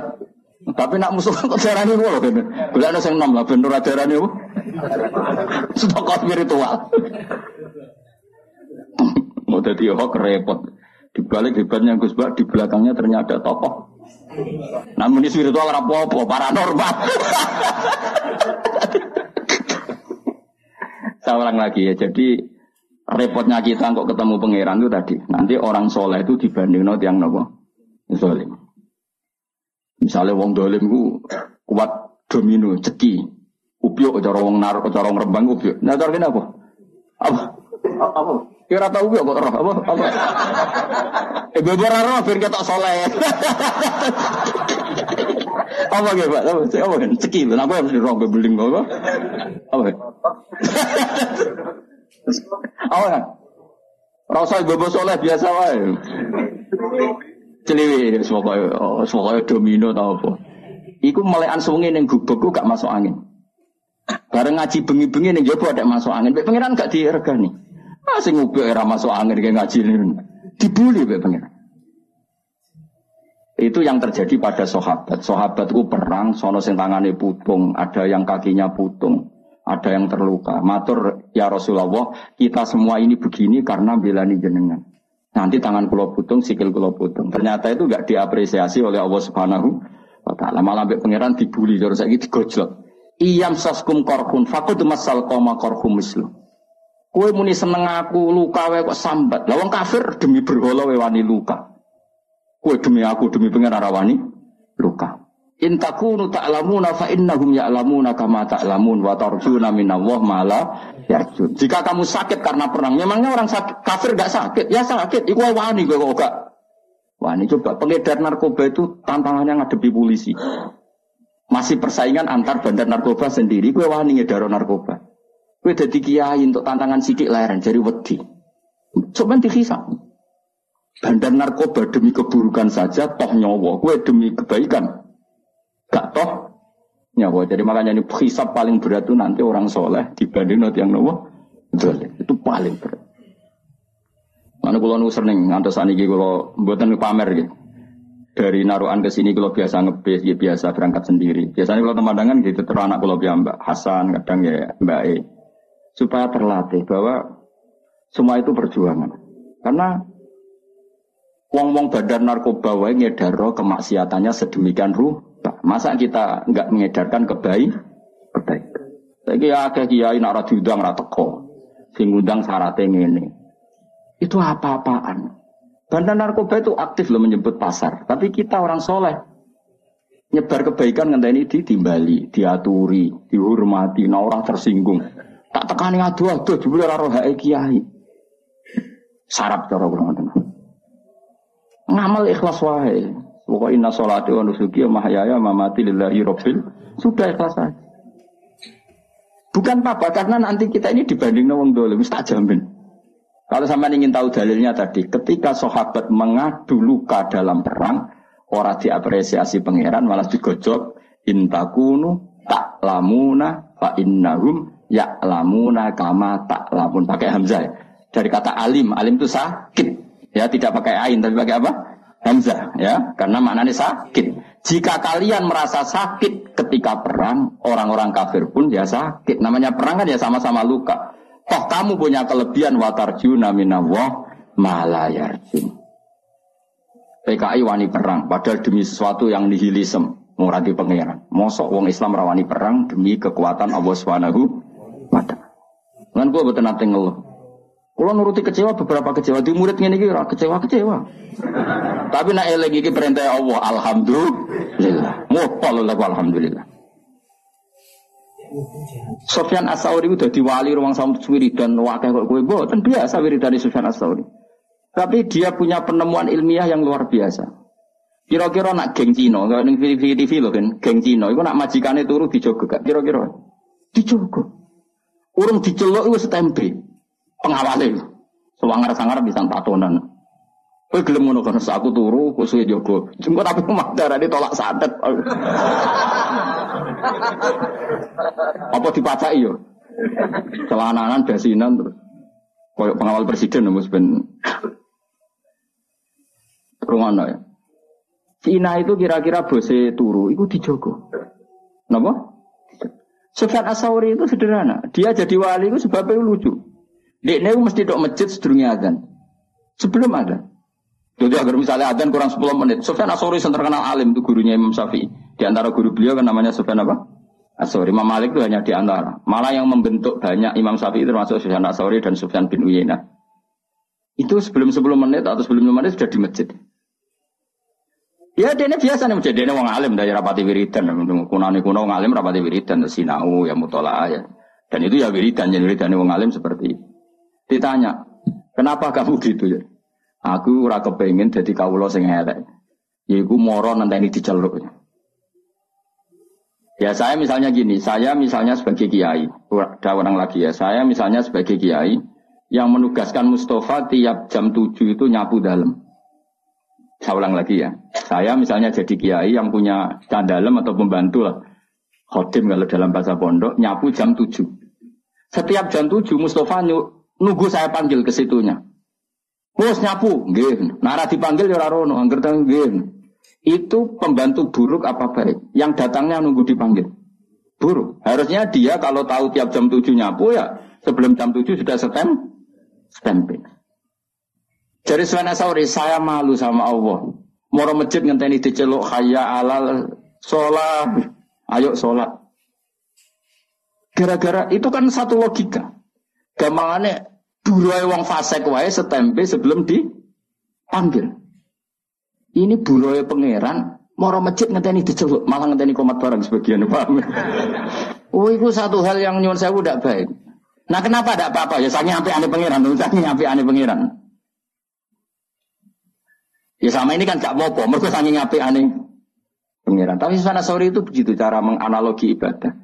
tapi nak musuh kok jarane ngono kene. Golekno sing nom lah ben ora darane apa? Stok spiritual. Mau jadi hok repot. Di balik hebatnya Gus Bak, di belakangnya ternyata ada tokoh. Namun di spiritual apa-apa, paranormal. Saya ulang lagi ya, jadi repotnya kita kok ketemu pangeran itu tadi. Nanti orang soleh itu dibanding no yang nopo solim. Misalnya wong dolim ku kuat domino ceki, upiok cara wong naruh cara wong rembang upiok. Nah cara apa? Apa? Apa? Kira tahu upiok kok roh apa? Apa? Eh beber roh biar kita soleh. apa gitu pak? Apa? Apa? Ceki, kenapa harus di roh bebeling apa? Apa? Apa kan? Rasa ibu soleh biasa wae. Celiwi semoga oh, semoga domino tau apa. Iku melekan sungai neng gubuk gak masuk angin. Bareng ngaji bengi-bengi ning jopo ada masuk angin. Pak pangeran gak diregani. Ah sing ngubek era masuk angin kayak ngaji. Dibully Pak pangeran. Itu yang terjadi pada sahabat. Sahabat itu perang, sono sing tangane putung, ada yang kakinya putung, ada yang terluka. Matur ya Rasulullah, kita semua ini begini karena belani jenengan. Nanti tangan kulo putung, sikil kulo putung. Ternyata itu gak diapresiasi oleh Allah Subhanahu wa taala. Malah pangeran dibully, terus saya digojlok. Iyam saskum korhun, fakud masal koma korhum mislu. Kue muni seneng aku luka wae kok sambat. Lawang kafir demi berhala wae wani luka. Kue demi aku demi pengen arawani luka. In takunu ta'lamuna fa innahum ya'lamuna kama ta'lamun wa tarjuna minallah mala yarjun. Jika kamu sakit karena perang, memangnya orang sakit, kafir gak sakit? Ya sakit, iku wani gue kok gak. Wani coba pengedar narkoba itu tantangannya ngadepi polisi. Masih persaingan antar bandar narkoba sendiri, gue wani ngedaro narkoba. Gue jadi kiai untuk tantangan sidik lahiran jadi wedi. Coba dihisap. Bandar narkoba demi keburukan saja, toh nyawa. Gue demi kebaikan, gak toh nyawa. Jadi makanya ini hisap paling berat itu nanti orang soleh dibanding nanti yang nawa. Itu paling berat. Mana kalau nu sering ngantos aniki kalau buatan pamer gitu dari naruhan ke sini kalau biasa ngebis, ya biasa berangkat sendiri. Biasanya kalau teman-teman gitu terus anak kalau Mbak Hasan, kadang ya Mbak E. Supaya terlatih bahwa semua itu perjuangan. Karena wong-wong badan narkoba wae ngedaro kemaksiatannya sedemikian rupa. Masa kita nggak mengedarkan kebaik kebaik. Lagi ya ada kiai nak diundang ra teko. Syaratnya ini. Itu apa-apaan. Bandar narkoba itu aktif loh menyebut pasar. Tapi kita orang soleh. Nyebar kebaikan nggak ini ditimbali, diaturi, dihormati, nah orang tersinggung. Tak tekani adu adu, jebul ora roh kiai. Sarap cara kula ngoten. Ngamal ikhlas wae. Pokok inna sholati wa nusuki wa mahyaya mamati lillahi rabbil. Sudah ikhlas saja. Bukan apa karena nanti kita ini dibanding wong dolim, tak jamin. Kalau sampai ingin tahu dalilnya tadi, ketika sahabat mengadu luka dalam perang, orang diapresiasi pangeran malah digojok intakunu tak lamuna fa innahum ya lamuna kama tak lamun pakai hamzah ya. dari kata alim alim itu sakit. Ya tidak pakai ain tapi pakai apa? Hamzah ya. Karena maknanya sakit. Jika kalian merasa sakit ketika perang orang-orang kafir pun ya sakit. Namanya perang kan ya sama-sama luka. Toh kamu punya kelebihan watarjuna minallah malayarjun. PKI wani perang, padahal demi sesuatu yang nihilism, muradi pangeran. Mosok wong Islam rawani perang demi kekuatan Allah Subhanahu taala. Lan kula boten nate ngeluh. Kula nuruti kecewa beberapa kecewa di murid ngene iki kecewa-kecewa. Tapi nek eling iki perintah Allah, alhamdulillah. Muhtal alhamdulillah. Sofyan As-Sauri udah diwali ruang samut dan wakil kok kue dan biasa dari Sofyan As-Sauri. Tapi dia punya penemuan ilmiah yang luar biasa. Kira-kira nak geng Cino, kalau ning TV TV kan, geng Cino, itu nak majikannya turu dijogo gak? Kira-kira dijogo. Urung dicelok itu setempe. Pengawalnya. Sewangar-sangar bisa tatonan. Kowe gelem ngono kan aku turu kusuwe jogo. Jengko tapi darah ditolak santet. Apa dipacai yo? Celananan basinan terus. Koyok pengawal presiden mus ben rumah ya. Cina itu kira-kira bose turu, itu dijogo. Napa? Sufyan Asauri itu sederhana. Dia jadi wali itu sebabnya lucu. Dia mesti dok masjid sedurungnya azan. Sebelum ada. Jadi agar misalnya adzan kurang 10 menit. Sufyan Asori yang terkenal alim itu gurunya Imam Syafi'i. Di antara guru beliau kan namanya Sufyan apa? Asori. Imam Malik itu hanya di antara. Malah yang membentuk banyak Imam Syafi'i termasuk Sufyan Asori dan Sufyan bin Uyainah. Itu sebelum 10 menit atau sebelum 5 menit sudah di masjid. Ya ini biasa nih, jadi wong alim dari rapati wiridan, kunani kuno wong alim rapati wiridan, sinau ya mutola ya. Dan itu ya wiridan, jadi wiridan wong alim seperti itu. Ditanya, kenapa kamu gitu ya? Aku ora kepengin dadi kawula sing elek. Yaiku moro nenteni diceluk. Ya saya misalnya gini, saya misalnya sebagai kiai, ada orang lagi ya, saya misalnya sebagai kiai yang menugaskan Mustafa tiap jam 7 itu nyapu dalam. Saya ulang lagi ya. Saya misalnya jadi kiai yang punya candalem atau pembantu lah. Khodim kalau dalam bahasa pondok, nyapu jam 7. Setiap jam 7 Mustafa nunggu saya panggil ke situnya. Bos nyapu, nggih. Nara dipanggil ya rono, angger. Itu pembantu buruk apa baik? Yang datangnya nunggu dipanggil. Buruk. Harusnya dia kalau tahu tiap jam 7 nyapu ya sebelum jam 7 sudah stem stemping. Jadi Suwana Sauri, saya malu sama Allah. Moro masjid ngenteni diceluk khaya alal sholat. Ayo sholat. Gara-gara itu kan satu logika. Gampangannya buruai wong fasek wae setempe sebelum dipanggil. Ini buruai pangeran, moro masjid ngenteni diceluk, malah ngenteni komat barang sebagian paham. oh, itu satu hal yang nyuwun saya udah baik. Nah kenapa tidak apa-apa ya? Saya nyampe aneh pangeran, saya nyampe aneh pangeran. Ya sama ini kan gak apa-apa, mereka saking ngapi aneh pengiran. Tapi sana sore itu begitu cara menganalogi ibadah.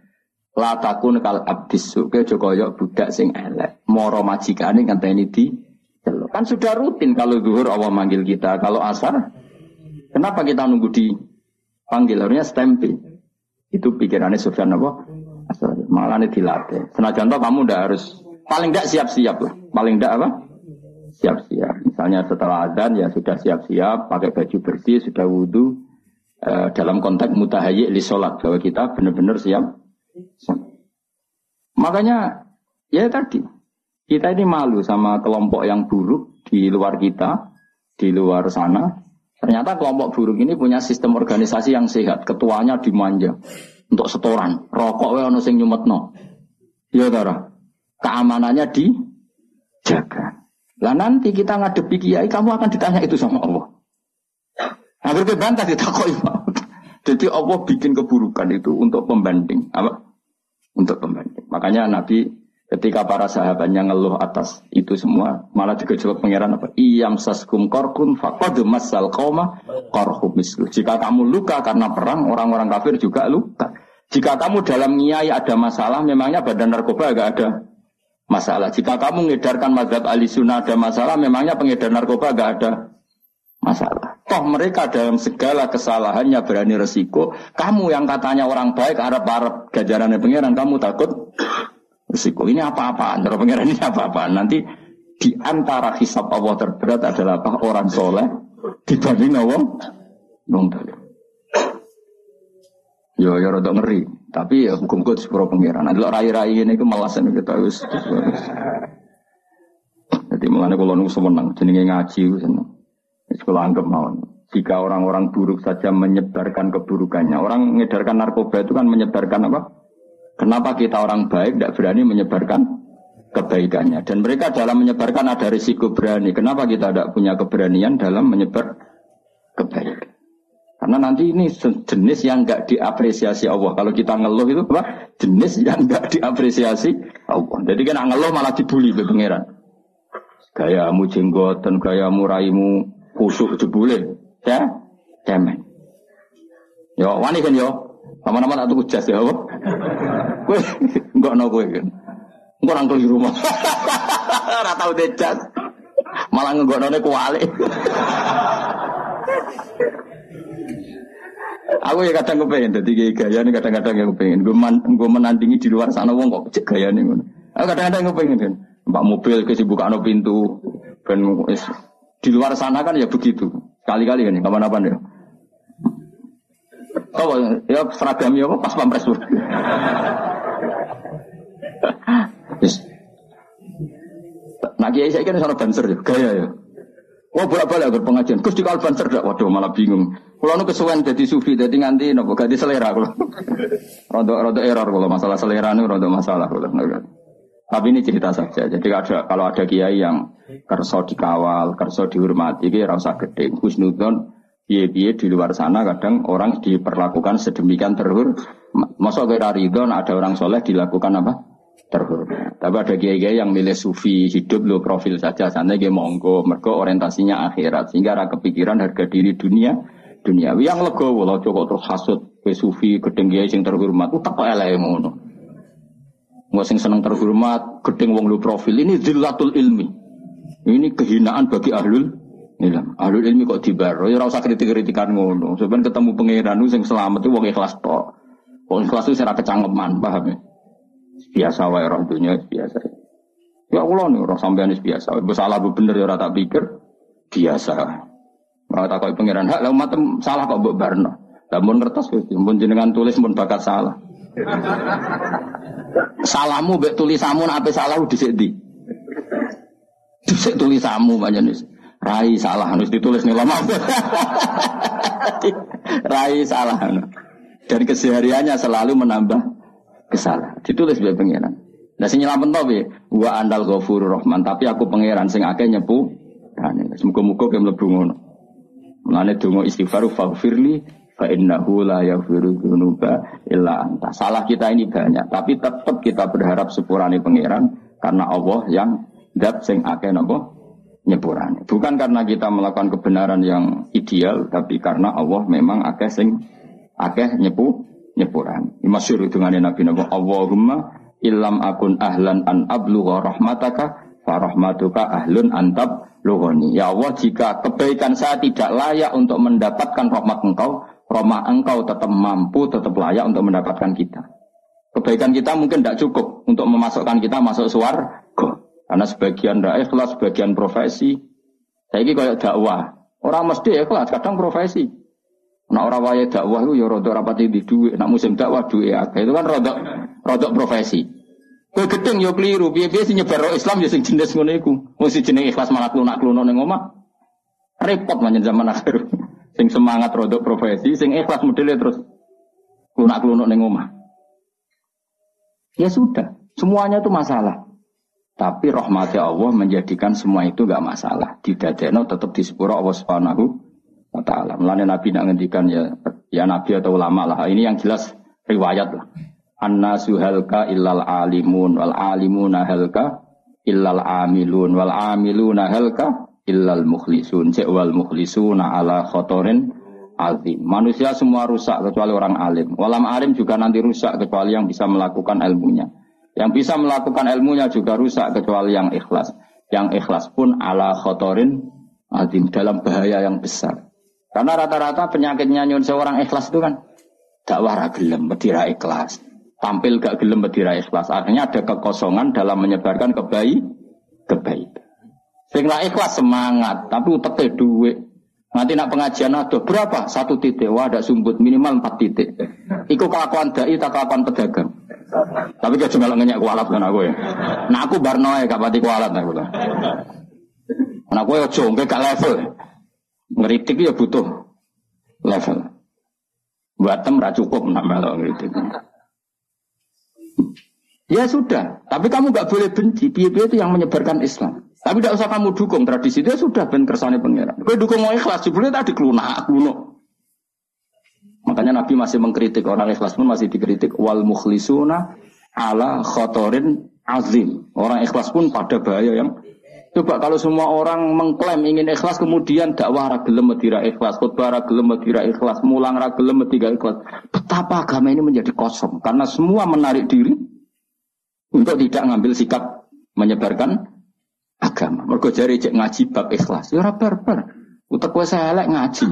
Latakun kal abdis suke jokoyok budak sing elek. Moro majikane ini di Kan sudah rutin kalau zuhur Allah manggil kita. Kalau asar, kenapa kita nunggu di panggil? Harusnya stempel. Itu pikirannya Sufyan apa? Malah ini dilatih. Senajan kamu udah harus paling tidak siap-siap lah. Paling tidak apa? siap-siap. Misalnya setelah azan ya sudah siap-siap, pakai baju bersih, sudah wudhu. E, dalam konteks mutahayyik li sholat bahwa kita benar-benar siap. Makanya ya tadi kita ini malu sama kelompok yang buruk di luar kita, di luar sana. Ternyata kelompok buruk ini punya sistem organisasi yang sehat. Ketuanya dimanja untuk setoran. Rokok ono sing nyumetno. Ya Tara. Keamanannya dijaga. Lah nanti kita ngadepi kiai, kamu akan ditanya itu sama Allah. Hampir kebantah ditakoi. Jadi Allah bikin keburukan itu untuk pembanding. Apa? Untuk pembanding. Makanya Nabi ketika para sahabatnya ngeluh atas itu semua, malah jawab pangeran apa? Iyam saskum korkun fakod masal koma korhum Jika kamu luka karena perang, orang-orang kafir juga luka. Jika kamu dalam niai ada masalah, memangnya badan narkoba agak ada masalah. Jika kamu mengedarkan madhab ahli sunnah ada masalah, memangnya pengedar narkoba gak ada masalah. Toh mereka dalam segala kesalahannya berani resiko. Kamu yang katanya orang baik, Arab-Arab gajarannya pengiran, kamu takut resiko. Ini apa-apaan? Terus pengiran ini apa-apaan? Nanti di antara hisab Allah terberat adalah? Orang soleh dibanding Allah. Nong Yo yo rada ngeri. Tapi ya hukum kut sepuro pengiran. Ada rai-rai ini ke malasan kita harus. Jadi mengenai kalau nunggu semenang, jenenge ngaji seneng. Sekolah anggap mau. Jika orang-orang buruk saja menyebarkan keburukannya, orang mengedarkan narkoba itu kan menyebarkan apa? Kenapa kita orang baik tidak berani menyebarkan kebaikannya? Dan mereka dalam menyebarkan ada risiko berani. Kenapa kita tidak punya keberanian dalam menyebar kebaikan? Karena nanti ini jenis yang nggak diapresiasi Allah. Kalau kita ngeluh itu apa? Jenis yang nggak diapresiasi Allah. Jadi kan ngeluh malah dibully be pangeran. Gayamu jenggotan, gayamu raimu kusuk jebule. Ya, cemen. Yo, wani kan yo. Nama-nama tak tuku jas ya, apa? Kue, enggak no kue kan. Enggak nangkul di rumah. Rata udah jas. Malah enggak no kuali. Aku ya kadang kepengen jadi gaya nih kadang-kadang ya kepengen. Gue man, gue menandingi di luar sana wong kok cek gaya nih. Aku kadang-kadang kepengen kan. Mbak mobil kesibukan pintu dan di luar sana kan ya begitu. Kali-kali kan kapan-kapan ya. Oh ya seragam ya pas pampres. Nah kiai saya kan sana banser ya, gaya ya. Wah bolak balik agar pengajian. Gus di kalban cerdak. Waduh malah bingung. Kalau nu kesuwen jadi sufi, jadi nganti nopo ganti selera kalau. rondo rondo error kalau masalah selera nu rondo masalah kalau. Tapi ini cerita saja. Jadi ada kalau ada kiai yang kerso dikawal, kerso dihormati, dia rasa gede. Husnudon, biye-biye di luar sana kadang orang diperlakukan sedemikian terhur. Masuk ke Ridon ada orang soleh dilakukan apa? terhormat. Tapi ada kiai yang milih sufi hidup lo profil saja sana dia monggo mereka orientasinya akhirat sehingga ada kepikiran harga diri dunia dunia. Yang lego walau cukup terus hasut ke sufi gedeng kiai sing terhormat utak kok elek ngono. Nggak sing seneng terhormat gedeng wong lo profil ini zillatul ilmi. Ini kehinaan bagi ahlul Ilam, ahlul ilmi kok dibaro, ya usah kritik-kritikan ngono. Sebenarnya ketemu pangeran nu sing selamat itu wong ikhlas tok. Wong ikhlas itu secara kecangkeman, paham ya? Biasa wae orang dunia biasa. Ya Allah nih orang sampean biasa. Bersalah bu bener ya ora tak pikir biasa. Ora tak kok pangeran hak lah umat salah kok mbok barno. Lah mun ngertos mun jenengan tulis mun bakat salah. Salahmu mbek tulisamu nek salah dhisik ndi? Dhisik tulisamu panjenengan. Rai salah harus ditulis nih lama. Rai salah. Dan kesehariannya selalu menambah kesalahan. Ditulis biar pangeran. Nah sing nyelamet to? Wa andal ghafurur rahman, tapi aku pangeran sing akeh nyepu. Semoga-moga ke mlebu. Mulane donga istighfar faghfirli fa innahu la yaghfiru dzunuba illa anta. Salah kita ini banyak, tapi tetap kita berharap sepurane pangeran karena Allah yang zat sing akeh napa nyepurane. Bukan karena kita melakukan kebenaran yang ideal, tapi karena Allah memang akeh sing akeh nyepu nyepuran. Masyur dengan Nabi Nabi Allahumma illam akun ahlan an ablugha rahmataka farahmatuka ahlun antab lughani. Ya Allah, jika kebaikan saya tidak layak untuk mendapatkan rahmat engkau, rahmat engkau tetap mampu, tetap layak untuk mendapatkan kita. Kebaikan kita mungkin tidak cukup untuk memasukkan kita masuk suar. Karena sebagian tidak ikhlas, sebagian profesi. Saya ini kayak dakwah. Orang mesti ikhlas, kadang profesi. Nah orang waya dakwah itu ya rodok rapati di duit. Nak musim dakwah duit ya. Itu kan rodok rodok profesi. Kue gedeng yo keliru. Biar-biar sih nyebar Islam ya sing jenis ngono iku. Mesti jenis ikhlas malah klunak kluno neng omah. Repot manjen zaman akhir. sing semangat rodok profesi, sing ikhlas modelnya terus klunak kluno neng omah. Ya sudah, semuanya itu masalah. Tapi rahmati Allah menjadikan semua itu gak masalah. Tidak tetap di sepura Allah Subhanahu wa taala. Mulane Nabi nak ngendikan ya ya Nabi atau ulama lah. Ini yang jelas riwayat lah. Anna suhalka illal alimun wal alimuna halka illal amilun wal amiluna halka illal mukhlisun. Cek wal mukhlisuna ala khotorin azim. Manusia semua rusak kecuali orang alim. Walam alim juga nanti rusak kecuali yang bisa melakukan ilmunya. Yang bisa melakukan ilmunya juga rusak kecuali yang ikhlas. Yang ikhlas pun ala khotorin azim dalam bahaya yang besar. Karena rata-rata penyakitnya nyun seorang ikhlas itu kan dakwah ragilem, bedira ikhlas. Tampil gak gelem bedira ikhlas. Akhirnya ada kekosongan dalam menyebarkan kebaik, kebaik. Sehingga ikhlas semangat, tapi uteknya duit. Nanti nak pengajian ada berapa? Satu titik. Wah ada sumbut minimal empat titik. Iku kelakuan dai, tak kelakuan pedagang. Tapi gak cuma ngenyak kualat kan aku ya. Nah aku barno ya gak pati kualat aku lah. Nah aku ya jongke gak level. Ngeritik ya butuh level. Buatem ra cukup nak melok ngeritik. Ya sudah, tapi kamu gak boleh benci. Piye-piye itu yang menyebarkan Islam. Tapi tidak usah kamu dukung tradisi itu ya sudah ben kersane pengiran. Kau dukung mau ikhlas, jebule tadi kelunak, kuno. Makanya Nabi masih mengkritik orang ikhlas pun masih dikritik wal mukhlisuna ala khotorin azim. Orang ikhlas pun pada bahaya yang Coba kalau semua orang mengklaim ingin ikhlas kemudian dakwah ragilem medira ikhlas, khutbah ragilem medira ikhlas, mulang ragilem medira ikhlas. Betapa agama ini menjadi kosong karena semua menarik diri untuk tidak ngambil sikap menyebarkan agama. Mergo jari cek ngaji bab ikhlas. Ya barbar. Utek kowe elek ngaji.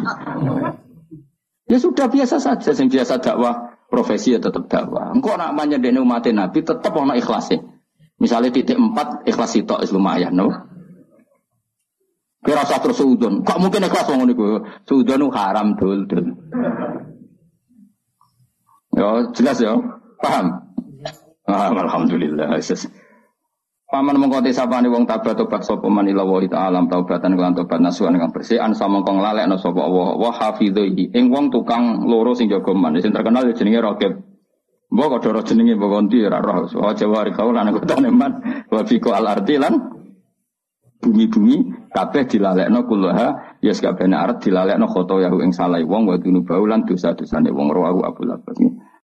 Ya sudah biasa saja sing biasa dakwah profesi ya tetap dakwah. Engkau nak menyedeni umat Nabi tetap ono ikhlasnya. Misalnya titik empat ikhlas itu lumayan, no? Kira terus seudon. Kok mungkin ikhlas wong niku? Seudon haram dul dul. Ya jelas ya. Paham? Ah, alhamdulillah. Paman mengkoti sapane wong tabat tobat sapa man ila wa ta'ala taubatan kelan tobat nasuhan kang bersih an sama kong lalekno sapa Allah wa hafidhi ing wong tukang loro sing jaga man. Sing terkenal ya jenenge Raqib Mbok kok doro jenenge mbok konti ora roh. Wa jawari kaul lan kutane man wa fiko al ardi lan bumi-bumi kabeh dilalekno kullaha ya sakabehane arep dilalekno khoto yahu ing salah wong wa dunubau lan dosa-dosane wong rawu Abu Labas